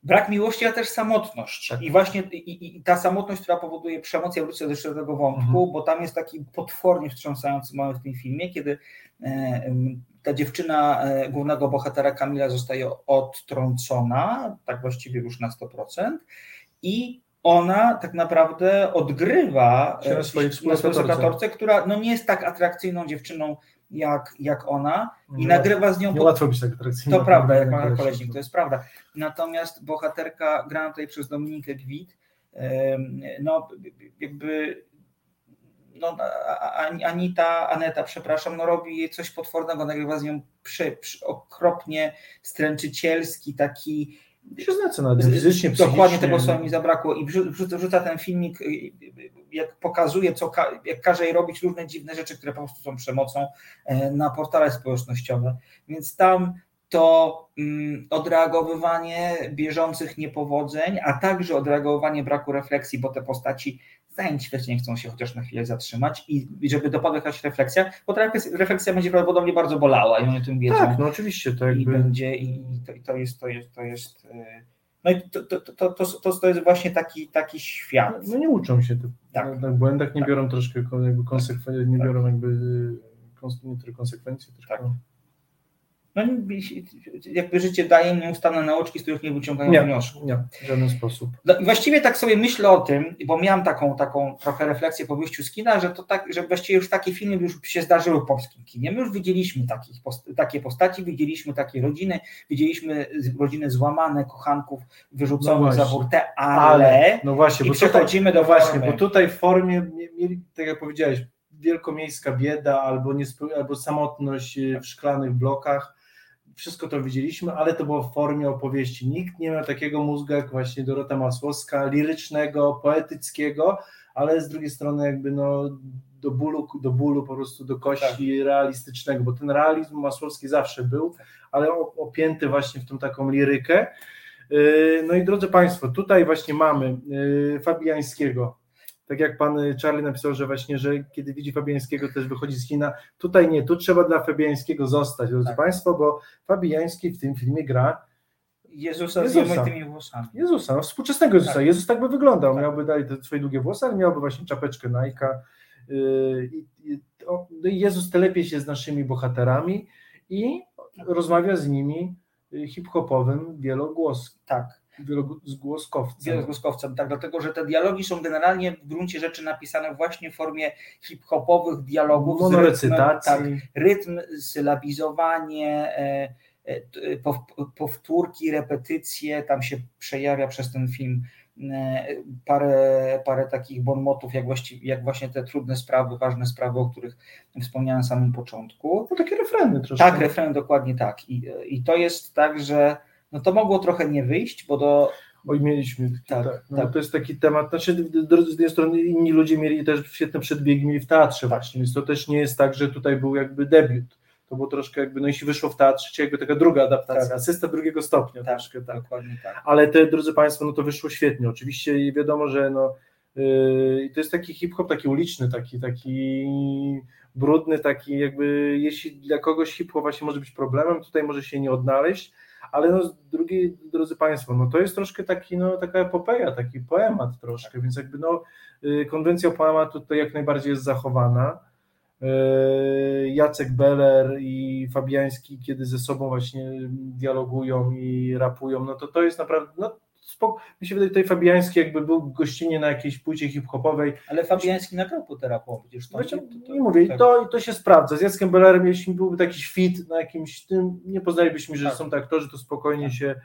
Brak miłości, a też samotność. I właśnie i, i, ta samotność, która powoduje przemoc, ja wrócę jeszcze do tego wątku, bo tam jest taki potwornie wstrząsający moment w tym filmie, kiedy e, ta dziewczyna e, głównego bohatera Kamila zostaje odtrącona, tak właściwie już na 100%, i ona tak naprawdę odgrywa na swojej współlokatorce, która no, nie jest tak atrakcyjną dziewczyną jak, jak ona i Nie- nagrywa z nią. nie łatwo być tak atrakcyjną. To prawda, jak ma koleżnik, to jest prawda. Natomiast bohaterka grana tutaj przez Dominikę Gwit, no jakby no, Anita, Aneta, przepraszam, no robi jej coś potwornego, nagrywa z nią przy, przy, okropnie stręczycielski, taki Się znęca nad nią fizycznie, Dokładnie tego słowa mi zabrakło i wrzu- wrzuca, ten filmik, y, y, jak pokazuje, co jak każe jej robić różne dziwne rzeczy, które po prostu są przemocą e, na portale społecznościowe. Więc tam to mm, odreagowywanie bieżących niepowodzeń, a także odreagowanie braku refleksji, bo te postaci zajęć świetnie nie chcą się chociaż na chwilę zatrzymać i, i żeby dopadła jakaś refleksja, bo ta refleksja- będzie prawdopodobnie bardzo bolała i oni o tym wiedzą. Tak, no oczywiście, to I jakby... będzie, i to, i to jest, to jest, to jest. e, No i to, to, to, to, to, jest właśnie taki, taki świat. No nie uczą się tu. Tak. Na, na błędach nie biorą troszkę jakby konsekwencji, nie biorą jakby kons- nie tyle konsekwencji, tylko... No, jakby życie daje nieustanne nauczki, z których nie wyciągają Nie, wniosków. nie, w żaden sposób. No właściwie tak sobie myślę o tym, bo miałem taką, taką trochę refleksję po wyjściu z kina, że to tak, że właściwie już takie filmy już się zdarzyły w polskim kinie. My już widzieliśmy takich, takie postaci, widzieliśmy takie rodziny, widzieliśmy rodziny złamane, kochanków wyrzuconych No za burtę, ale, no właśnie, i bo tutaj- przechodzimy do no właśnie, formy. bo tutaj w formie mie- mieli, tak jak powiedziałeś, wielkomiejska bieda albo, niespo, albo samotność y, w szklanych blokach. Wszystko to widzieliśmy, ale to było w formie opowieści. Nikt nie miał takiego mózgu jak właśnie Dorota Masłowska, lirycznego, poetyckiego, ale z drugiej strony jakby no do bólu, do bólu po prostu do kości realistycznego, bo ten realizm Masłowski zawsze był, ale opięty właśnie w tą taką lirykę. Yy, No i drodzy Państwo, tutaj właśnie mamy yy, Fabiańskiego. Tak jak pan Charlie napisał, że właśnie, że kiedy widzi Fabiańskiego też wychodzi z kina. Tutaj nie, tu trzeba dla Fabiańskiego zostać, drodzy Państwo, bo Fabiański w tym filmie gra Jezusa z Jezusa. tymi włosami. Jezusa, no, współczesnego Jezusa. Tak. Jezus tak by wyglądał. Miałby dalej te swoje długie włosy, ale miałby właśnie czapeczkę Nike'a. O, no Jezus telepie się z naszymi bohaterami i rozmawia z nimi y, hip-hopowym wielogłos, Tak. Wielogłoskowcem. Wielogłoskowcem, tak, dlatego że te dialogi są generalnie w gruncie rzeczy napisane właśnie w formie hip-hopowych dialogów. z rytmem, tak, rytm, sylabizowanie, e, e, pow- powtórki, repetycje, tam się przejawia przez ten film e, parę, parę takich bonmotów, jak, właściwie, jak właśnie te trudne sprawy, ważne sprawy, o których wspomniałem na samym początku. No takie refreny troszkę. Tak, refren dokładnie tak. I, I to jest tak, że no to mogło trochę nie wyjść, bo do. Oj, mieliśmy. Tak, tak, no, tak. To jest taki temat. Znaczy, z drugiej strony inni ludzie mieli też świetne przedbiegi mieli w teatrze właśnie, więc to też nie jest tak, że tutaj był jakby debiut. To było troszkę jakby, no jeśli wyszło w teatrze, czyli jakby taka druga adaptacja, Tak. asysta drugiego stopnia troszkę, tak. Dokładnie tak. Ale te, drodzy Państwo, no to wyszło świetnie. Oczywiście wiadomo, że no, yy, to jest taki hip-hop, taki uliczny, taki, taki brudny, taki jakby, jeśli dla kogoś hip-hop właśnie może być problemem, tutaj może się nie odnaleźć, ale no z drugiej, drodzy Państwo, no to jest troszkę taki, no taka epopeja, taki poemat troszkę, więc jakby no yy, konwencja poematu tutaj jak najbardziej jest zachowana. e, Jacek Beller i Fabiański, kiedy ze sobą właśnie dialogują i rapują, no to to jest naprawdę, no spoko, mi się wydaje, tutaj Fabiański jakby był gościnnie na jakiejś płycie hip-hopowej. Ale Fabiański nagrał rapową, przecież to, Właśnie, to, nie mówię, tak. to, to się sprawdza. Z Jackiem Bellerem, jeśli byłby taki fit na jakimś tym, nie poznalibyśmy, że Tak. są to aktorzy, to spokojnie się yy,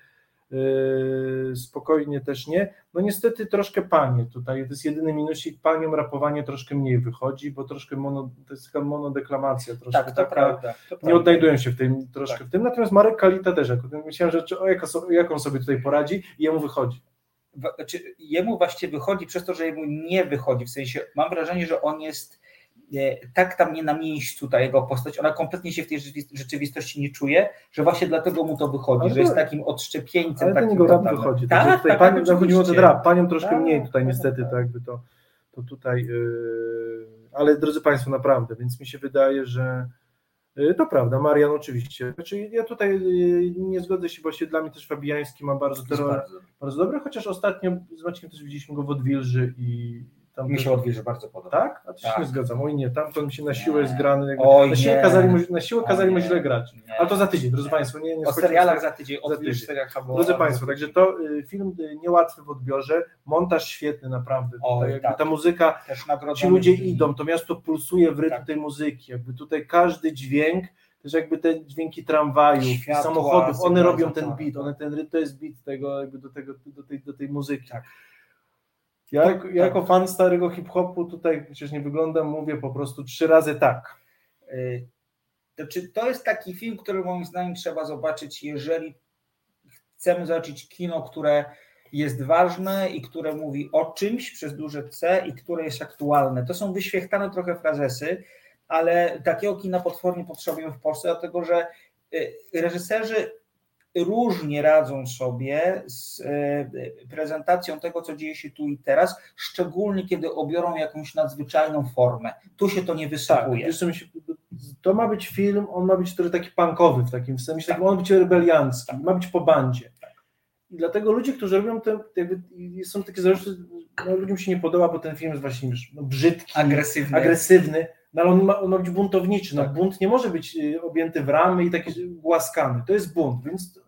spokojnie też nie. No niestety troszkę panie tutaj, to jest jedyny minusik, paniom rapowanie troszkę mniej wychodzi, bo troszkę mono, to jest taka monodeklamacja, troszkę Tak, taka, prawda. Nie odnajdują się w tym troszkę Tak. w tym, natomiast Marek Kalita też, myślałem, że czy- o, jak, jak on sobie tutaj poradzi i jemu wychodzi. Znaczy, jemu właściwie wychodzi przez to, że jemu nie wychodzi. W sensie mam wrażenie, że on jest tak tam nie na miejscu, ta jego postać, ona kompletnie się w tej rzeczywist- rzeczywistości nie czuje, że właśnie dlatego mu to wychodzi, Ale że jest takim odszczepieńcem. Ale takim jego rap wychodzi. Tak, Tak, tutaj tak, pani, chodziło o ten oczywiście. rap, paniom troszkę Tak, mniej tutaj tak, niestety, tak. tak jakby to, to tutaj, yy, ale drodzy Państwo, naprawdę, więc mi się wydaje, że yy, to prawda, Marian oczywiście. Znaczy ja tutaj yy, nie zgodzę się, właśnie dla mnie też Fabiański ma bardzo, terror, bardzo. bardzo dobre, chociaż ostatnio z Maciekiem też widzieliśmy go w Odwilży i tam Mi się odwilży bardzo podoba. Tak? A to się Tak. nie zgadzam. Oj nie, tam to mi się na siłę jest Nie. grany. Jakby, Oj, na, siłę nie. kazali mu, na siłę kazali mu źle grać. Nie. Ale to za tydzień, drodzy Państwo. Nie, nie O serialach za tydzień, za tydzień. Drodzy albo- Państwo, także to y, film y, niełatwy w odbiorze, montaż świetny naprawdę. Oj, Tutaj jakby tak. Ta muzyka, ci ludzie idą, to miasto pulsuje w rytm Tak. tej muzyki. Jakby tutaj każdy dźwięk, też jakby te dźwięki tramwajów, Światła, samochodów, one robią ten beat, one ten rytm, to jest beat tego, jakby do, tego, do, tej, do tej muzyki. Ja, jako- ja jako fan starego hip-hopu tutaj przecież nie wyglądam, mówię po prostu trzy razy tak. Y, To, czy to jest taki film, który moim zdaniem trzeba zobaczyć, jeżeli chcemy zobaczyć kino, które jest ważne i które mówi o czymś przez duże C i które jest aktualne. To są wyświechtane trochę frazesy, ale takiego kina potwornie potrzebujemy w Polsce, dlatego że y, reżyserzy różnie radzą sobie z y, prezentacją tego, co dzieje się tu i teraz, szczególnie kiedy obiorą jakąś nadzwyczajną formę. Tu się to nie Tak, wysypuje. się, to ma być film, on ma być trochę taki punkowy w takim sensie, tak. on ma być rebeliancki, ma być po bandzie. I dlatego ludzie, którzy robią te, jakby, są takie zarzuty, no ludziom się nie podoba, bo ten film jest właśnie no, brzydki, Agresywny. agresywny no, ale on ma, on ma być buntowniczy. No, bunt nie może być y, objęty w ramy i taki głaskany. To jest bunt, więc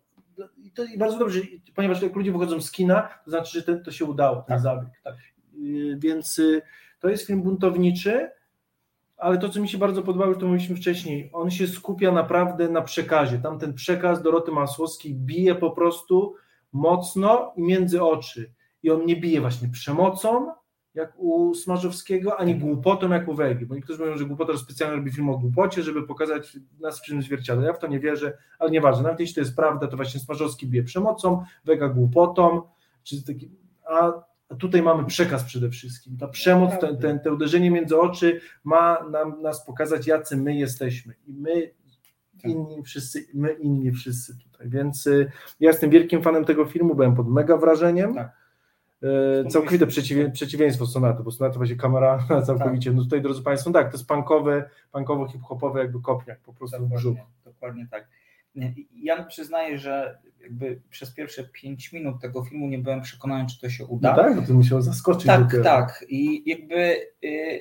to i bardzo dobrze, ponieważ jak ludzie wychodzą z kina, to znaczy, że ten, to się udało, ten zabieg. Y, Więc y, to jest film buntowniczy, ale to, co mi się bardzo podobało, już to mówiliśmy wcześniej, on się skupia naprawdę na przekazie. Tam ten przekaz Doroty Masłowskiej bije po prostu mocno i między oczy. I on nie bije właśnie przemocą, jak u Smarzowskiego, ani głupotą, jak u Wegi. Bo niektórzy mówią, że głupota to specjalnie robi film o głupocie, żeby pokazać nas w czymś zwierciadle. Ja w to nie wierzę, ale nieważne. Nawet jeśli to jest prawda, to właśnie Smarzowski bije przemocą, Wega głupotą, czy taki, a tutaj mamy przekaz przede wszystkim. Ta przemoc, ten, ten, te uderzenie między oczy ma nam, nas pokazać, jacy my jesteśmy. I my inni wszyscy, my inni wszyscy tutaj. Więc y, ja jestem wielkim fanem tego filmu, byłem pod mega wrażeniem. Y, Całkowite przeciwie, przeciwieństwo Sonaty, bo Sonaty właśnie kamera całkowicie. No tutaj, drodzy Państwo, tak, to jest punkowe, punkowo hip-hopowe jakby kopniak, po prostu w brzuch. Dokładnie tak. Ja przyznaję, że jakby przez pierwsze pięć minut tego filmu nie byłem przekonany, czy to się uda. No tak, bo to musiał zaskoczyć. Tak, dopiero. tak. I jakby y,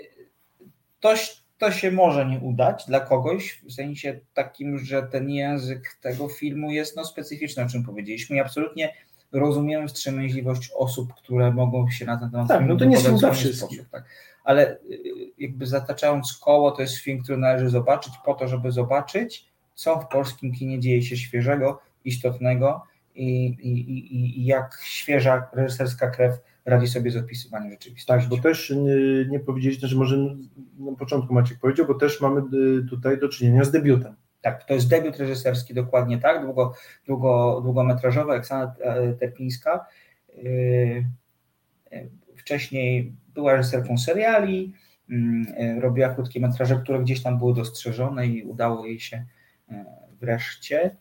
to, to się może nie udać dla kogoś, w sensie takim, że ten język tego filmu jest no, specyficzny, o czym powiedzieliśmy. I absolutnie rozumiem wstrzemięźliwość osób, które mogą się na ten temat Tak, no to nie dla wszystkich. sposób, tak. Ale y, jakby zataczając koło, to jest film, który należy zobaczyć po to, żeby zobaczyć, co w polskim kinie dzieje się świeżego, istotnego i, i, i, i jak świeża reżyserska krew radzi sobie z opisywaniem rzeczywistości. Tak, bo też nie, nie powiedzieliśmy, że może na początku Maciek powiedział, bo też mamy y, tutaj do czynienia z debiutem. Tak, to jest debiut reżyserski, dokładnie tak, długo, długo, długometrażowy, Oksana e, Terpińska. Yy, Wcześniej była reżyserką seriali, e, robiła krótkie metraże, które gdzieś tam były dostrzeżone i udało jej się e, wreszcie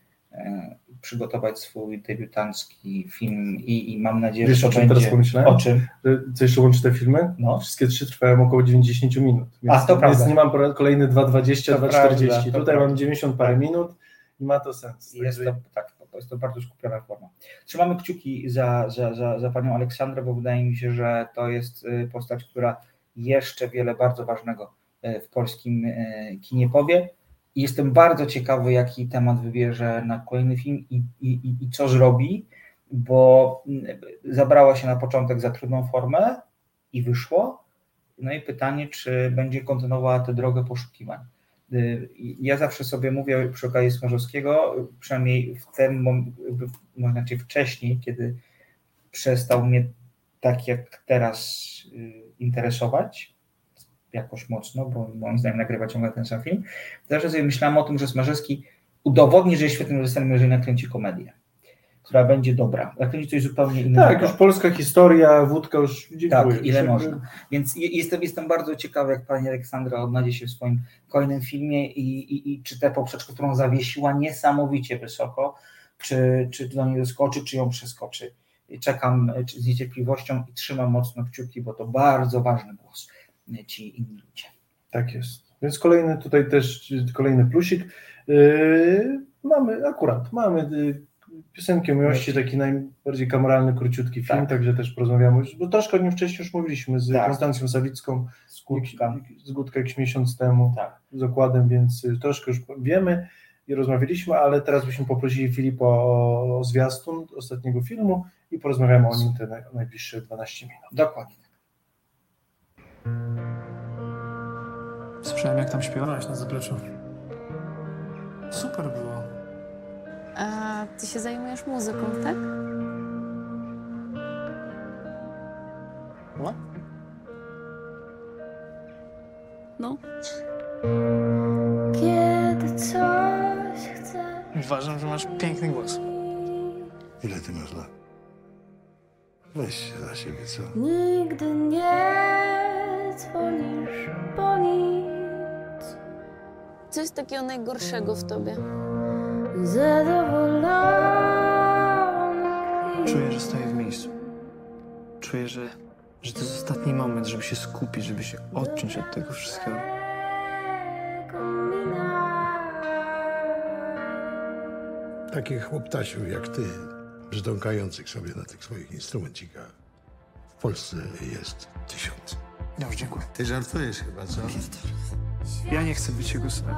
przygotować swój debiutancki film i, i mam nadzieję, Wiesz, że o czym teraz pomyślałem? O czym? Że Co jeszcze łączy te filmy? No. Wszystkie trzy trwają około 90 minut. Więc, A, to prawda. Więc nie mam kolejny 2,20, To 2,40. prawda, to Tutaj mam 90 parę minut i ma to sens. Jest Także- to, tak, to jest to bardzo skupiona forma. Trzymamy kciuki za, za, za, za panią Aleksandrę, bo wydaje mi się, że to jest y, postać, która jeszcze wiele bardzo ważnego w polskim kinie powie. I jestem bardzo ciekawy, jaki temat wybierze na kolejny film i, i, i co zrobi, bo mm, zabrała się na początek za trudną formę i wyszło. No i pytanie, czy będzie kontynuowała tę drogę poszukiwań. Y, ja zawsze sobie mówię przy okazji Smarzowskiego, przynajmniej w tym, można znaczy wcześniej, kiedy przestał mnie tak jak teraz y, interesować jakoś mocno, bo moim zdaniem nagrywa ciągle ten sam film, zawsze sobie myślałem o tym, że Smarzowski udowodni, że jest świetnym reżyserem, jeżeli nakręci komedię która będzie dobra. To coś zupełnie innego. Tak, już polska historia, wódka już dziękuję. Tak, ile można. Więc jestem, jestem bardzo ciekawy, jak pani Aleksandra odnajdzie się w swoim kolejnym filmie i, i, i czy tę poprzeczkę, którą zawiesiła niesamowicie wysoko, czy, czy do niej doskoczy, czy ją przeskoczy. Czekam z niecierpliwością i trzymam mocno kciuki, bo to bardzo ważny głos ci inni ludzie. Tak jest. Więc kolejny tutaj też, kolejny plusik. Yy, mamy, akurat, mamy Piosenki o miłości, taki najbardziej kameralny, króciutki film, tak. także też porozmawiamy, bo troszkę o nim wcześniej już mówiliśmy z tak. Konstancją Sawicką, z Gutka. z Gutka jakiś miesiąc temu, tak. z okładem, więc troszkę już wiemy i rozmawialiśmy, ale teraz byśmy poprosili Filipa o, o zwiastun ostatniego filmu i porozmawiamy o nim te najbliższe 12 minut. Dokładnie. Słyszałem, jak tam śpiewałaś na zapleczu. Super było. A ty się zajmujesz muzyką, tak? No. No. Kiedy coś chcę. Uważam, że masz piękny głos. Ile ty masz lat? Weź się za siebie, co? Nigdy nie dzwonisz po nic. Co jest takiego najgorszego w tobie? zadowolony. Czuję, że stoję w miejscu. Czuję, że, że to jest ostatni moment, żeby się skupić, żeby się odciąć od tego wszystkiego. Takich chłoptasiów jak ty, brzdąkających sobie na tych swoich instrumencikach, w Polsce jest tysiąc. Ja już dziękuję. Ty żartujesz chyba, co? Ja nie chcę być jego synem.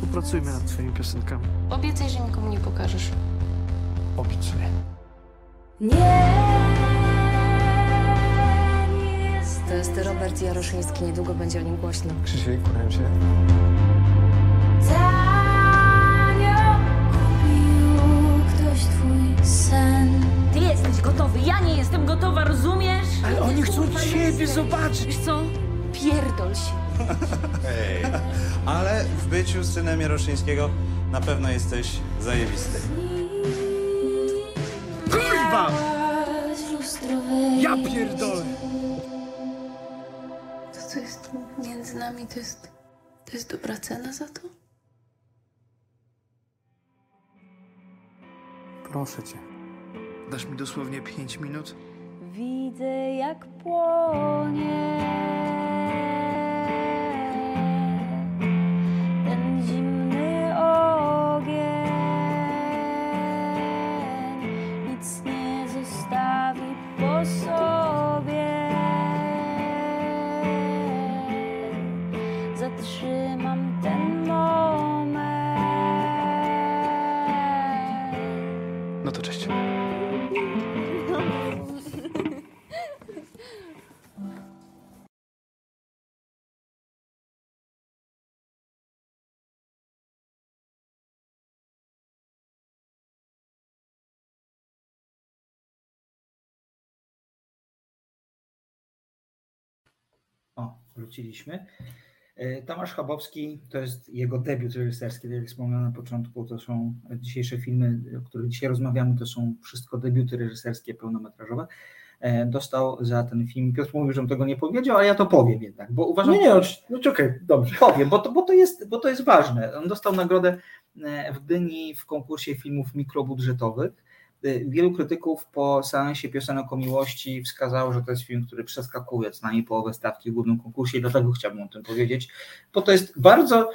Popracujmy nad twoimi piosenkami. Obiecaj, że nikomu nie pokażesz. Obiecuję. Nie, To jest Robert Jaroszyński, niedługo będzie o nim głośno. Krzysiek, kłaniam się. Tanio kupił ktoś twój sen. Ty jesteś gotowy, ja nie jestem gotowa, rozumiesz? Ale oni chcą ciebie zobaczyć. Wiesz co? Pierdol się. Hej, ale w byciu synem Jaroszyńskiego na pewno jesteś zajebisty. Kurwa! Ja pierdolę! To, co jest między nami, to jest, to jest dobra cena za to? Proszę cię. Dasz mi dosłownie pięć minut? Widzę, jak płonie. Ten zimny ogień nic nie po sobie. Zatrzymam ten moment. No to cześć. Wróciliśmy. E, Tomasz Chabowski to jest jego debiut reżyserski, tak jak wspomniałem na początku, to są dzisiejsze filmy, o których dzisiaj rozmawiamy, to są wszystko debiuty reżyserskie pełnometrażowe. E, Dostał za ten film, Piotr mówił, żebym tego nie powiedział, ale ja to powiem jednak, bo uważam... Nie, nie, no okej, okay, dobrze. Powiem, bo to, bo, to jest, bo to jest ważne. On dostał nagrodę e, w Gdyni w konkursie filmów mikrobudżetowych. Wielu krytyków po seansie piosenek o miłości wskazało, że to jest film, który przeskakuje co najmniej połowę stawki w głównym konkursie i dlatego chciałbym o tym powiedzieć, bo to jest bardzo,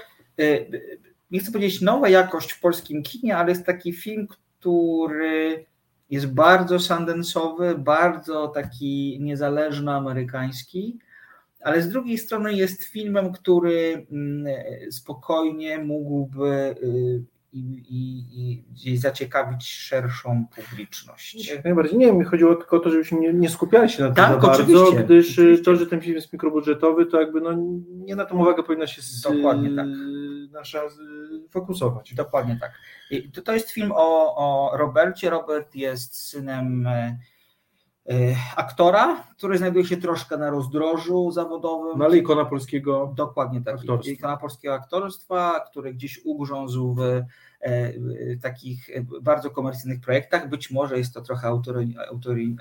nie chcę powiedzieć nowa jakość w polskim kinie, ale jest taki film, który jest bardzo sandensowy, bardzo taki niezależny amerykański, ale z drugiej strony jest filmem, który mm, spokojnie mógłby y, i, i, i zaciekawić szerszą publiczność. Jak najbardziej. Nie wiem, mi chodziło tylko o to, żebyśmy nie, nie skupiali się na tym Tak, za bardzo, oczywiście, gdyż y, oczywiście. to, że ten film jest mikrobudżetowy, to jakby no, nie na tą uwagę powinna się s- Dokładnie tak. nasza fokusować. Dokładnie tak. To, to jest film o, o Robercie. Robert jest synem e, e, aktora, który znajduje się troszkę na rozdrożu zawodowym. No ale ikona polskiego Dokładnie tak. aktorstwa. Ikona polskiego aktorstwa, który gdzieś ugrzązł w e, e, takich e, bardzo komercyjnych projektach. Być może jest to trochę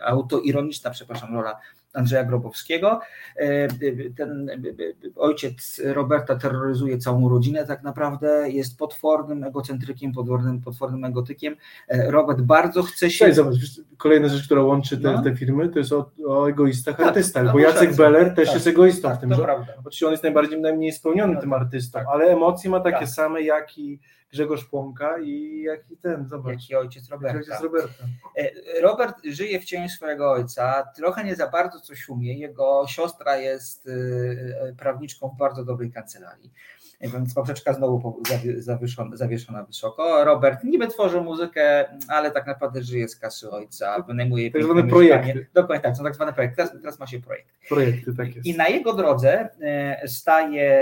autoironiczna, przepraszam, rola Andrzeja Grobowskiego. E, e, Ten e, ojciec Roberta terroryzuje całą rodzinę tak naprawdę, jest potwornym egocentrykiem, potwornym, potwornym egotykiem. Robert bardzo chce się... Zobacz, kolejna rzecz, która łączy te, No. te filmy, to jest o, o egoistach, Tak, artystach, no bo masz Jacek rację. Beller też Tak, jest egoistą tak, w tym, to że prawda. oczywiście on jest najbardziej, najmniej spełnionym tym artystą, ale emocje ma takie Tak. same jak i Grzegorz Płonka i jak i ten, zobacz. Jak i ojciec Roberta. Ojciec Roberta. Robert żyje w cieniu swojego ojca, trochę nie za bardzo coś umie. Jego siostra jest e, prawniczką w bardzo dobrej kancelarii. Więc poprzeczka znowu zawieszona, zawieszona wysoko. Robert niby tworzy muzykę, ale tak naprawdę żyje z kasy ojca, wynajmuje Tak zwane projekty. Dokładnie tak, są tak zwane projekty. Teraz, teraz ma się projekt. Projekty, tak jest. I na jego drodze e, staje,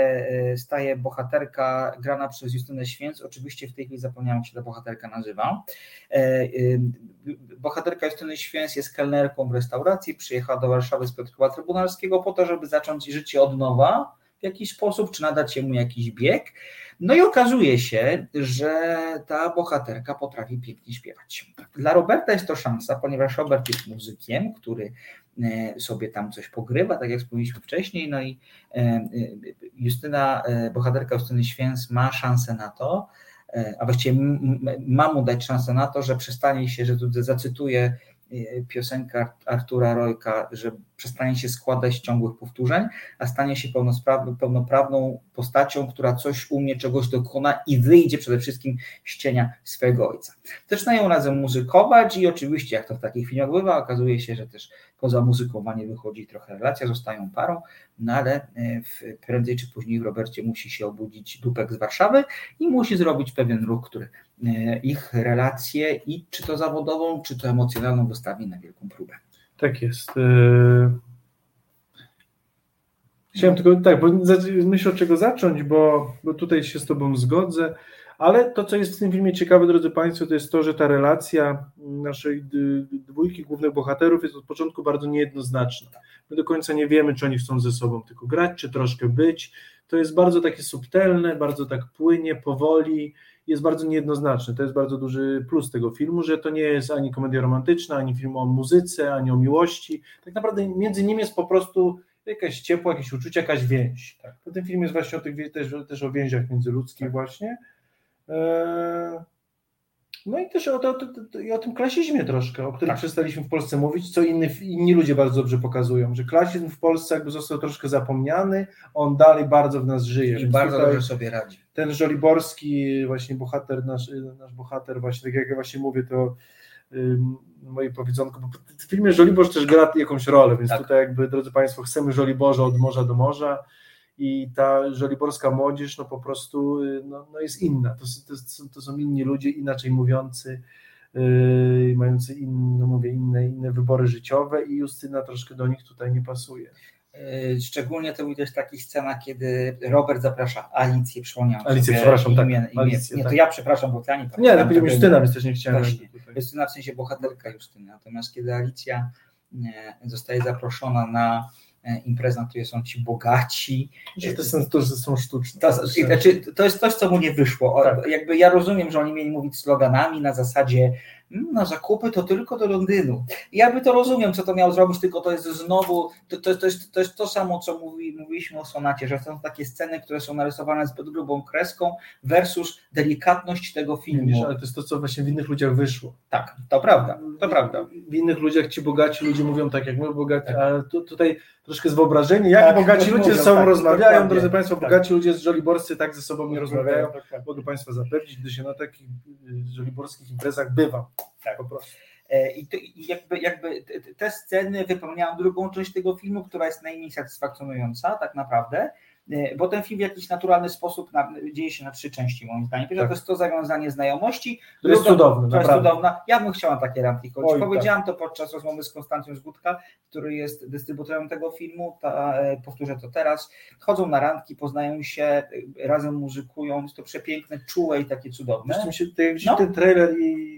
e, staje bohaterka grana przez Justynę Święc. Oczywiście w tej chwili zapomniałem, jak się ta bohaterka nazywa. E, Bohaterka Justyny Święc jest kelnerką w restauracji, przyjechała do Warszawy z Piotrkowa Trybunalskiego po to, żeby zacząć życie od nowa jakiś sposób, czy nadać mu jakiś bieg. No i okazuje się, że ta bohaterka potrafi pięknie śpiewać. Dla Roberta jest to szansa, ponieważ Robert jest muzykiem, który e, sobie tam coś pogrywa, tak jak wspomnieliśmy wcześniej, no i e, e, Justyna, bohaterka Justyny Święc ma szansę na to, a właściwie ma mu dać szansę na to, że przestanie się, że tu zacytuję piosenkę Art- Artura Rojka, że przestanie się składać z ciągłych powtórzeń, a stanie się pełnoprawną postacią, która coś umie, czegoś dokona i wyjdzie przede wszystkim z cienia swojego ojca. Zaczynają razem muzykować i oczywiście, jak to w takich filmach bywa, okazuje się, że też poza muzykowanie wychodzi trochę relacja, zostają parą, no ale e, prędzej czy później w Robercie musi się obudzić dupek z Warszawy i musi zrobić pewien ruch, który ich relację i czy to zawodową, czy to emocjonalną wystawi na wielką próbę. Tak jest. Yy, Chciałem tylko, tak, bo myślę od czego zacząć, bo, bo tutaj się z Tobą zgodzę, ale to, co jest w tym filmie ciekawe, drodzy Państwo, to jest to, że ta relacja naszej dwójki głównych bohaterów jest od początku bardzo niejednoznaczna. My do końca nie wiemy, czy oni chcą ze sobą tylko grać, czy troszkę być. To jest bardzo takie subtelne, bardzo tak płynie, powoli, jest bardzo niejednoznaczne. To jest bardzo duży plus tego filmu, że to nie jest ani komedia romantyczna, ani film o muzyce, ani o miłości. Tak naprawdę między nimi jest po prostu jakaś ciepło, jakieś uczucie, jakaś więź. Tak. To ten film jest właśnie o tych, też, też o więziach międzyludzkich właśnie. Eee, No i też o, to, to, to, i o tym klasizmie troszkę, o którym przestaliśmy w Polsce mówić, co inni, inni ludzie bardzo dobrze pokazują, że klasizm w Polsce jakby został troszkę zapomniany, on dalej bardzo w nas żyje. I bardzo dobrze sobie radzi. Ten Żoliborski, właśnie bohater, nasz, nasz bohater, właśnie tak jak ja właśnie mówię, to ym, moje powiedzonko, bo w filmie Żoliborz też gra jakąś rolę, więc tutaj jakby, drodzy Państwo, chcemy Żoliborza od morza do morza i ta żoliborska młodzież no po prostu y, no, no jest inna, to, to, to są inni ludzie, inaczej mówiący, yy, mający inne, mówię, inne, inne wybory życiowe i Justyna troszkę do nich tutaj nie pasuje. Yy, Szczególnie to widać w takich scenach, kiedy Robert zaprasza Alicję, przypomniałem Alicję, przepraszam, tak, imię, imię. Alicję, Nie, to tak. ja przepraszam, bo ja nie Nie, pamiętam najpierw tego Justyna, więc też nie chciałem Właśnie. Justyna w sensie bohaterka Justyny, natomiast kiedy Alicja e, zostaje zaproszona na e, imprezę, na której są ci bogaci. Że to są, to są sztuczne. To, znaczy, to jest coś, co mu nie wyszło. Tak. Jakby ja rozumiem, że oni mieli mówić sloganami na zasadzie "Mm, no zakupy to tylko do Londynu. Ja by to rozumiem, co to miał zrobić, tylko to jest znowu, to, to, to, jest, to jest to samo, co mówi, mówiliśmy o sonacie, że są takie sceny, które są narysowane zbyt grubą kreską versus delikatność tego filmu. Wiesz, ale to jest to, co właśnie w innych ludziach wyszło. Tak, to prawda, to prawda. W innych ludziach ci bogaci ludzie mówią tak, jak my bogaci, ale tu, tutaj troszkę z wyobrażeniem, jak Tak, bogaci mówią, ludzie ze sobą tak, rozmawiają, dokładnie. drodzy Państwo, Tak. bogaci ludzie z żoliborscy tak ze sobą nie rozmawiają. tak, tak. Mogę Państwa zapewnić, gdy się na takich y, żoliborskich imprezach bywa. Tak. Po prostu. E, I, to, i jakby, jakby te- sceny wypełniają drugą część tego filmu, która jest najmniej satysfakcjonująca tak naprawdę, e, bo ten film w jakiś naturalny sposób na, dzieje się na trzy części moim zdaniem. Pierwsza Tak. to jest to zawiązanie znajomości, To jest cudowne, to jest cudowna. Ja bym chciała takie randki chodzić. Tak. Powiedziałam to podczas rozmowy z Konstancją Zgódka, który jest dystrybutorem tego filmu, ta, e, powtórzę to teraz. Chodzą na randki, poznają się, razem muzykują, jest to przepiękne, czułe i takie cudowne. Mi się, tak jak No. ten trailer i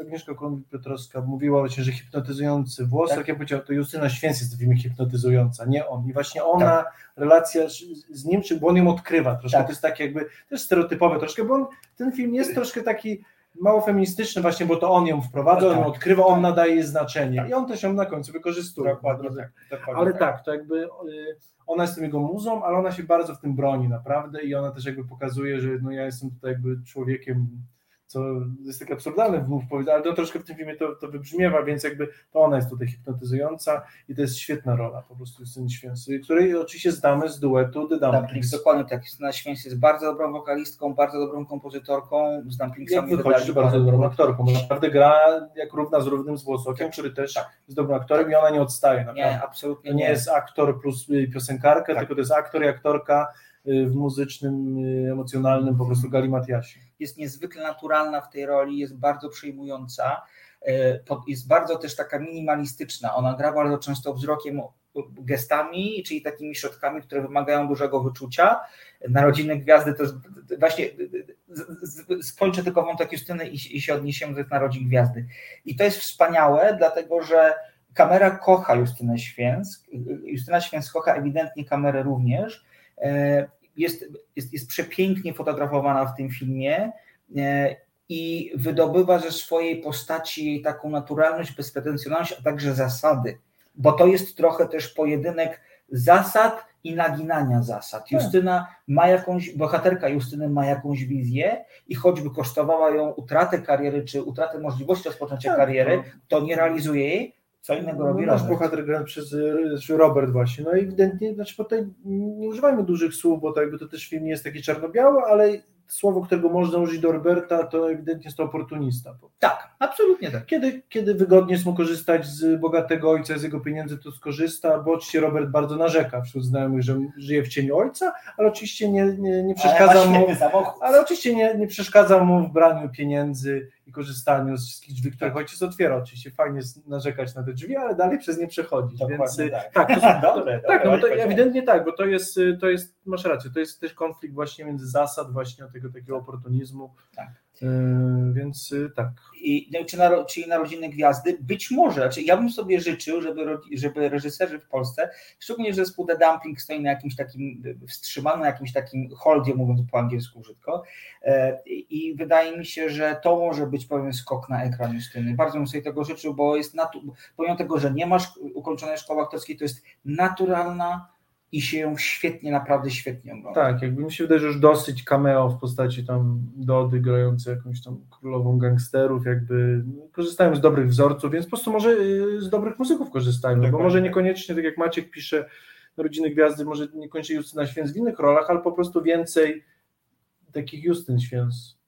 Agnieszka Korwin-Piotrowska mówiła właśnie, że hipnotyzujący włos, Tak. tak. jak powiedział, to Justyna Święc jest w filmie hipnotyzująca, nie on. I właśnie ona, Tak. relacja z, nim, czy, bo on ją odkrywa troszkę, Tak. to jest takie jakby też stereotypowe troszkę, bo on, ten film jest troszkę taki mało feministyczny właśnie, bo to on ją wprowadza, on ją Tak. odkrywa, on nadaje jej znaczenie i on też ją na końcu wykorzystuje. Dokładnie tak. Dokładnie Ale tak. tak, to jakby y, ona jest tym jego muzą, ale ona się bardzo w tym broni naprawdę i ona też jakby pokazuje, że no ja jestem tutaj jakby człowiekiem, co jest takie absurdalne w powiedzieć, ale to troszkę w tym filmie to, to wybrzmiewa, więc jakby to ona jest tutaj hipnotyzująca i to jest świetna rola po prostu Justyny Święcy, której oczywiście znamy z duetu The Dumplings, dokładnie tak. Justyna Święc jest bardzo dobrą wokalistką, bardzo dobrą kompozytorką, z Dumplingsami wychodzi, bardzo dobrą aktorką, bo naprawdę gra jak równa z równym z Włosokiem, który też jest dobrym aktorem i ona nie odstaje naprawdę. Nie, absolutnie To nie nie. jest aktor plus y, piosenkarka, Tak. tylko to jest aktor i aktorka w muzycznym, y, emocjonalnym po prostu Gali Matiasie. jest niezwykle naturalna w tej roli, jest bardzo przejmująca, e, jest bardzo też taka minimalistyczna. Ona gra bardzo często wzrokiem, gestami, czyli takimi środkami, które wymagają dużego wyczucia. Narodziny Gwiazdy to jest właśnie, skończę tylko wątek Justyny i, i się odniesiemy do Narodzin Gwiazdy. I to jest wspaniałe, dlatego że kamera kocha Justynę Święc, Justyna Święc kocha ewidentnie kamerę również, jest, jest, jest przepięknie fotografowana w tym filmie e, i wydobywa ze swojej postaci jej taką naturalność, bezpretensjonalność, a także zasady, bo to jest trochę też pojedynek zasad i naginania zasad. Justyna ma jakąś, bohaterka Justyny ma jakąś wizję i choćby kosztowała ją utratę kariery, czy utratę możliwości rozpoczęcia Tak, kariery, to- to nie realizuje jej, co innego robi No, nasz Robert. bohater grany przez Robert właśnie, no ewidentnie, znaczy bo tutaj nie używajmy dużych słów, bo to jakby to też film nie jest taki czarno-biały, ale słowo, którego można użyć do Roberta, to ewidentnie jest to oportunista. Tak, absolutnie tak. Kiedy, kiedy wygodnie jest mu korzystać z bogatego ojca, z jego pieniędzy, to skorzysta, bo oczywiście Robert bardzo narzeka wśród znajomych, że żyje w cieniu ojca, ale oczywiście nie, nie, nie przeszkadza ma mu, ale oczywiście nie, nie przeszkadza mu w braniu pieniędzy i korzystaniu z wszystkich drzwi, które ojciec otwiera. Oczywiście fajnie jest narzekać na te drzwi, ale dalej przez nie przechodzić. Dokładnie Więc y, tak. tak, to są, Dobre, tak, no to ewidentnie tak, bo to jest, y, to jest, masz rację, to jest też konflikt właśnie między zasad, właśnie tego takiego oportunizmu. Tak. Y, więc y, tak. I, czy naro, czyli Narodziny Gwiazdy, być może, znaczy ja bym sobie życzył, żeby, żeby reżyserzy w Polsce, szczególnie, że The Dumpling stoi na jakimś takim wstrzymanym, jakimś takim holdzie, mówiąc po angielsku brzydko, e, i wydaje mi się, że to może być pewien skok na ekran Justyny. Bardzo bym sobie tego życzył, bo jest, natu- pomimo tego, że nie masz ukończonej szkoły aktorskiej, to jest naturalna i się ją świetnie, naprawdę świetnie ogląda. Tak, jakby mi się wydaje, że już dosyć cameo w postaci tam Dody grającej jakąś tam królową gangsterów, jakby no, korzystają z dobrych wzorców, więc po prostu może y, z dobrych muzyków korzystają, bo Dokładnie może tak. niekoniecznie, tak jak Maciek pisze, Rodziny Gwiazdy, może niekoniecznie Justyna Święc w innych rolach, ale po prostu więcej takich Justyn Święc.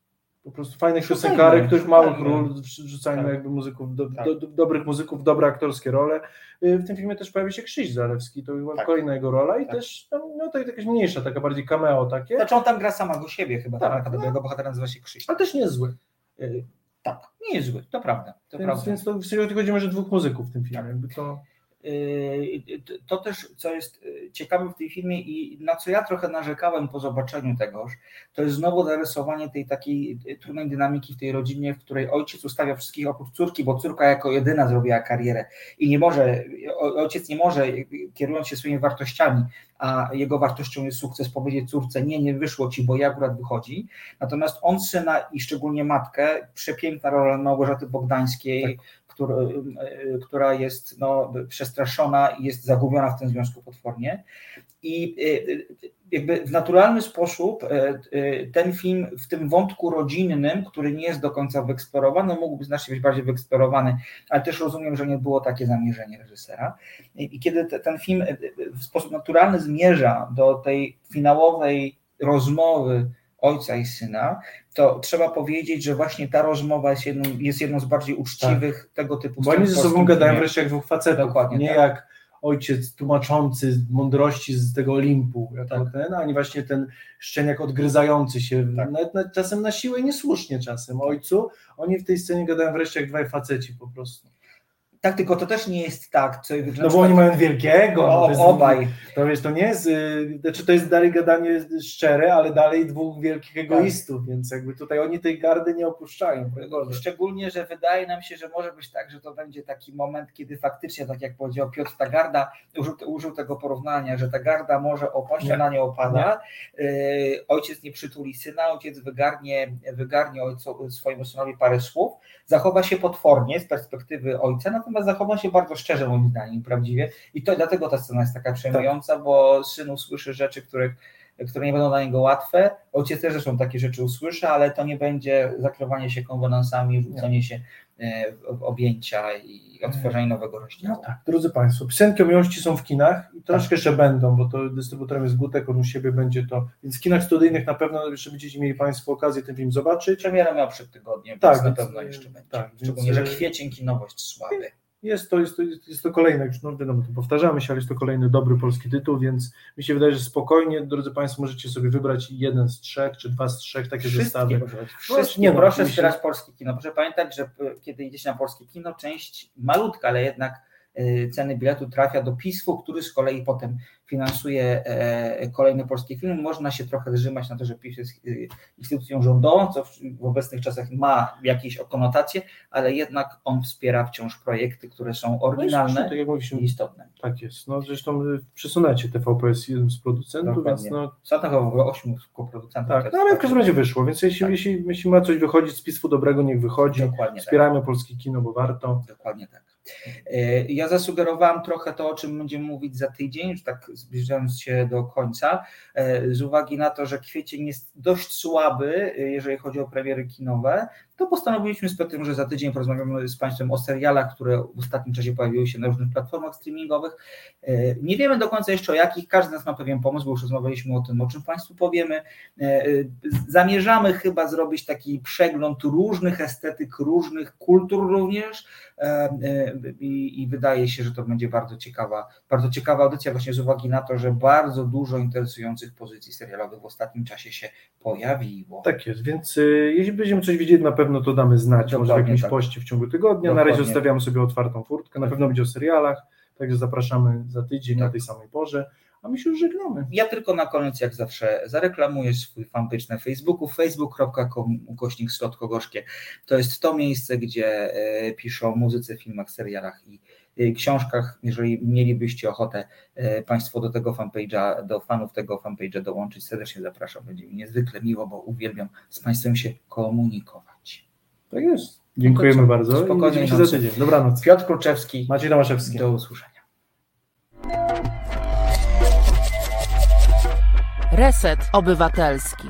Po prostu fajnych piosenkarek, których małych ról, wrzucajmy Tak. jakby muzyków, do, Tak. do, do, dobrych muzyków, dobre aktorskie role. Y, W tym filmie też pojawi się Krzyś Zalewski, to była Tak. kolejna jego rola i Tak. też tam, no to jest jakaś mniejsza, taka bardziej cameo takie, Znaczy on tam gra samego siebie chyba, Tak, tak, no. jego bohater nazywa się Krzyś. ale też niezły. Y, Tak, nie jest zły, to prawda. To Więc, prawda. więc to w sensie chodzi, że dwóch muzyków w tym filmie. Jakby to... Yy, To też, co jest yy, ciekawe w tej filmie i na co ja trochę narzekałem po zobaczeniu tegoż, to jest znowu zarysowanie tej takiej yy, trudnej dynamiki w tej rodzinie, w której ojciec ustawia wszystkich oprócz córki, bo córka jako jedyna zrobiła karierę i nie może, ojciec nie może, kierując się swoimi wartościami, a jego wartością jest sukces, powiedzieć córce, nie, nie wyszło ci, bo ja akurat wychodzi. Natomiast on syna i szczególnie matkę, przepiękna rola Małgorzaty Bogdańskiej, która, y, która jest no, przestraszona i jest zagubiona w tym związku potwornie. I y, y, jakby w naturalny sposób ten film w tym wątku rodzinnym, który nie jest do końca wyeksplorowany, mógłby znacznie być bardziej wyeksplorowany, ale też rozumiem, że nie było takie zamierzenie reżysera. I, kiedy te, ten film w sposób naturalny zmierza do tej finałowej rozmowy ojca i syna, to trzeba powiedzieć, że właśnie ta rozmowa jest jedną, jest jedną z bardziej uczciwych tego typu Tak. Bo oni ze sobą gadają wreszcie jak dwóch facetów, Dokładnie nie tak. jak ojciec tłumaczący mądrości z tego Olimpu, Tak. ten, ani właśnie ten szczeniak odgryzający się, nawet na, czasem na siłę i niesłusznie czasem ojcu. Oni w tej scenie gadają wreszcie jak dwaj faceci po prostu. Tak, tylko to też nie jest tak, co No bo oni mają wielkiego. no O, to jest, obaj. To wiesz, to nie jest, y, znaczy to jest dalej gadanie szczere, ale dalej dwóch wielkich egoistów, więc jakby tutaj oni tej gardy nie opuszczają. Szczególnie, że wydaje nam się, że może być tak, że to będzie taki moment, kiedy faktycznie, tak jak powiedział Piotr, ta garda, użył, użył tego porównania, że ta garda może opaść, Nie. ona nie opada. Yy, ojciec nie przytuli syna, ojciec wygarnie, wygarnie ojcu, swojemu synowi parę słów, zachowa się potwornie z perspektywy ojca, natomiast zachowa się bardzo szczerze moim zdaniem, prawdziwie. I to dlatego ta scena jest taka przejmująca, bo syn usłyszy rzeczy, których które nie będą dla niego łatwe. Ojciec też zresztą takie rzeczy usłyszy, ale to nie będzie zakrywanie się konwenansami, rzucanie się e, w objęcia i otworzenie nowego rozdziału. No tak, drodzy Państwo, piosenki o miłości są w kinach i troszkę jeszcze będą, bo to dystrybutorem jest Gutek, on u siebie będzie to, więc w kinach studyjnych na pewno jeszcze będziecie mieli Państwo okazję ten film zobaczyć. Premiera miała przed tygodniem, Tak, więc na pewno jeszcze będzie. tak, Szczególnie, więc, że e, kwiecień kinowość słaby. Jest to, jest to, jest to kolejny, już no wiadomo, to powtarzamy się, ale jest to kolejny dobry polski tytuł, więc mi się wydaje, że spokojnie, drodzy Państwo, możecie sobie wybrać jeden z trzech, czy dwa z trzech takie zestawy. Wszystkie, Nie no, proszę mi się- wspierać polskie kino. Proszę pamiętać, że kiedy idziecie na polskie kino, część malutka, ale jednak ceny biletu trafia do PISF-u, który z kolei potem finansuje e, kolejne polskie filmy. Można się trochę zrzymać na to, że PISF jest y, instytucją rządową, co w, obecnych czasach ma jakieś konotacje, ale jednak on wspiera wciąż projekty, które są oryginalne tak jak mówiliśmy, i istotne. Tak jest. No zresztą y, przesunęcie TVP jest jednym z producentów, Dokładnie. więc no chyba w ogóle ośmiu koproducentów. tak, no ale w tak. każdym razie wyszło, więc jeśli, jeśli, jeśli ma coś wychodzić z pismu dobrego, niech wychodzi. Dokładnie tak. Wspierajmy polskie kino, bo warto. Dokładnie tak. E, Ja zasugerowałem trochę to, o czym będziemy mówić za tydzień, już tak zbliżając się do końca, e, z uwagi na to, że kwiecień jest dość słaby, e, jeżeli chodzi o premiery kinowe, to postanowiliśmy z Piotrem, że za tydzień porozmawiamy z Państwem o serialach, które w ostatnim czasie pojawiły się na różnych platformach streamingowych. E, Nie wiemy do końca jeszcze o jakich, każdy z nas ma pewien pomysł, bo już rozmawialiśmy o tym, o czym Państwu powiemy. E, e, Zamierzamy chyba zrobić taki przegląd różnych estetyk, różnych kultur również i, wydaje się, że to będzie bardzo ciekawa, bardzo ciekawa audycja właśnie z uwagi na to, że bardzo dużo interesujących pozycji serialowych w ostatnim czasie się pojawiło. Tak jest, więc jeśli będziemy coś widzieli, na pewno to damy znać, może w Dokładnie jakimś tak. poście w ciągu tygodnia. Na Dokładnie. razie zostawiamy sobie otwartą furtkę, na pewno będzie o serialach, także zapraszamy za tydzień Tak. na tej samej porze, a my się już żegnamy. Ja tylko na koniec, jak zawsze, zareklamuję swój fanpage na Facebooku, facebook.com ukośnik Gorzkie. To jest to miejsce, gdzie e, piszę o muzyce, filmach, serialach i e, książkach. Jeżeli mielibyście ochotę e, Państwo do tego fanpage'a, do fanów tego fanpage'a dołączyć, serdecznie zapraszam. Będzie mi niezwykle miło, bo uwielbiam z Państwem się komunikować. Tak jest. Dziękujemy bardzo i Spokojnej widzimy się za tydzień. Dobranoc. Piotr Kruczewski. Maciej Tomaszewski. Do usłyszenia. Reset Obywatelski.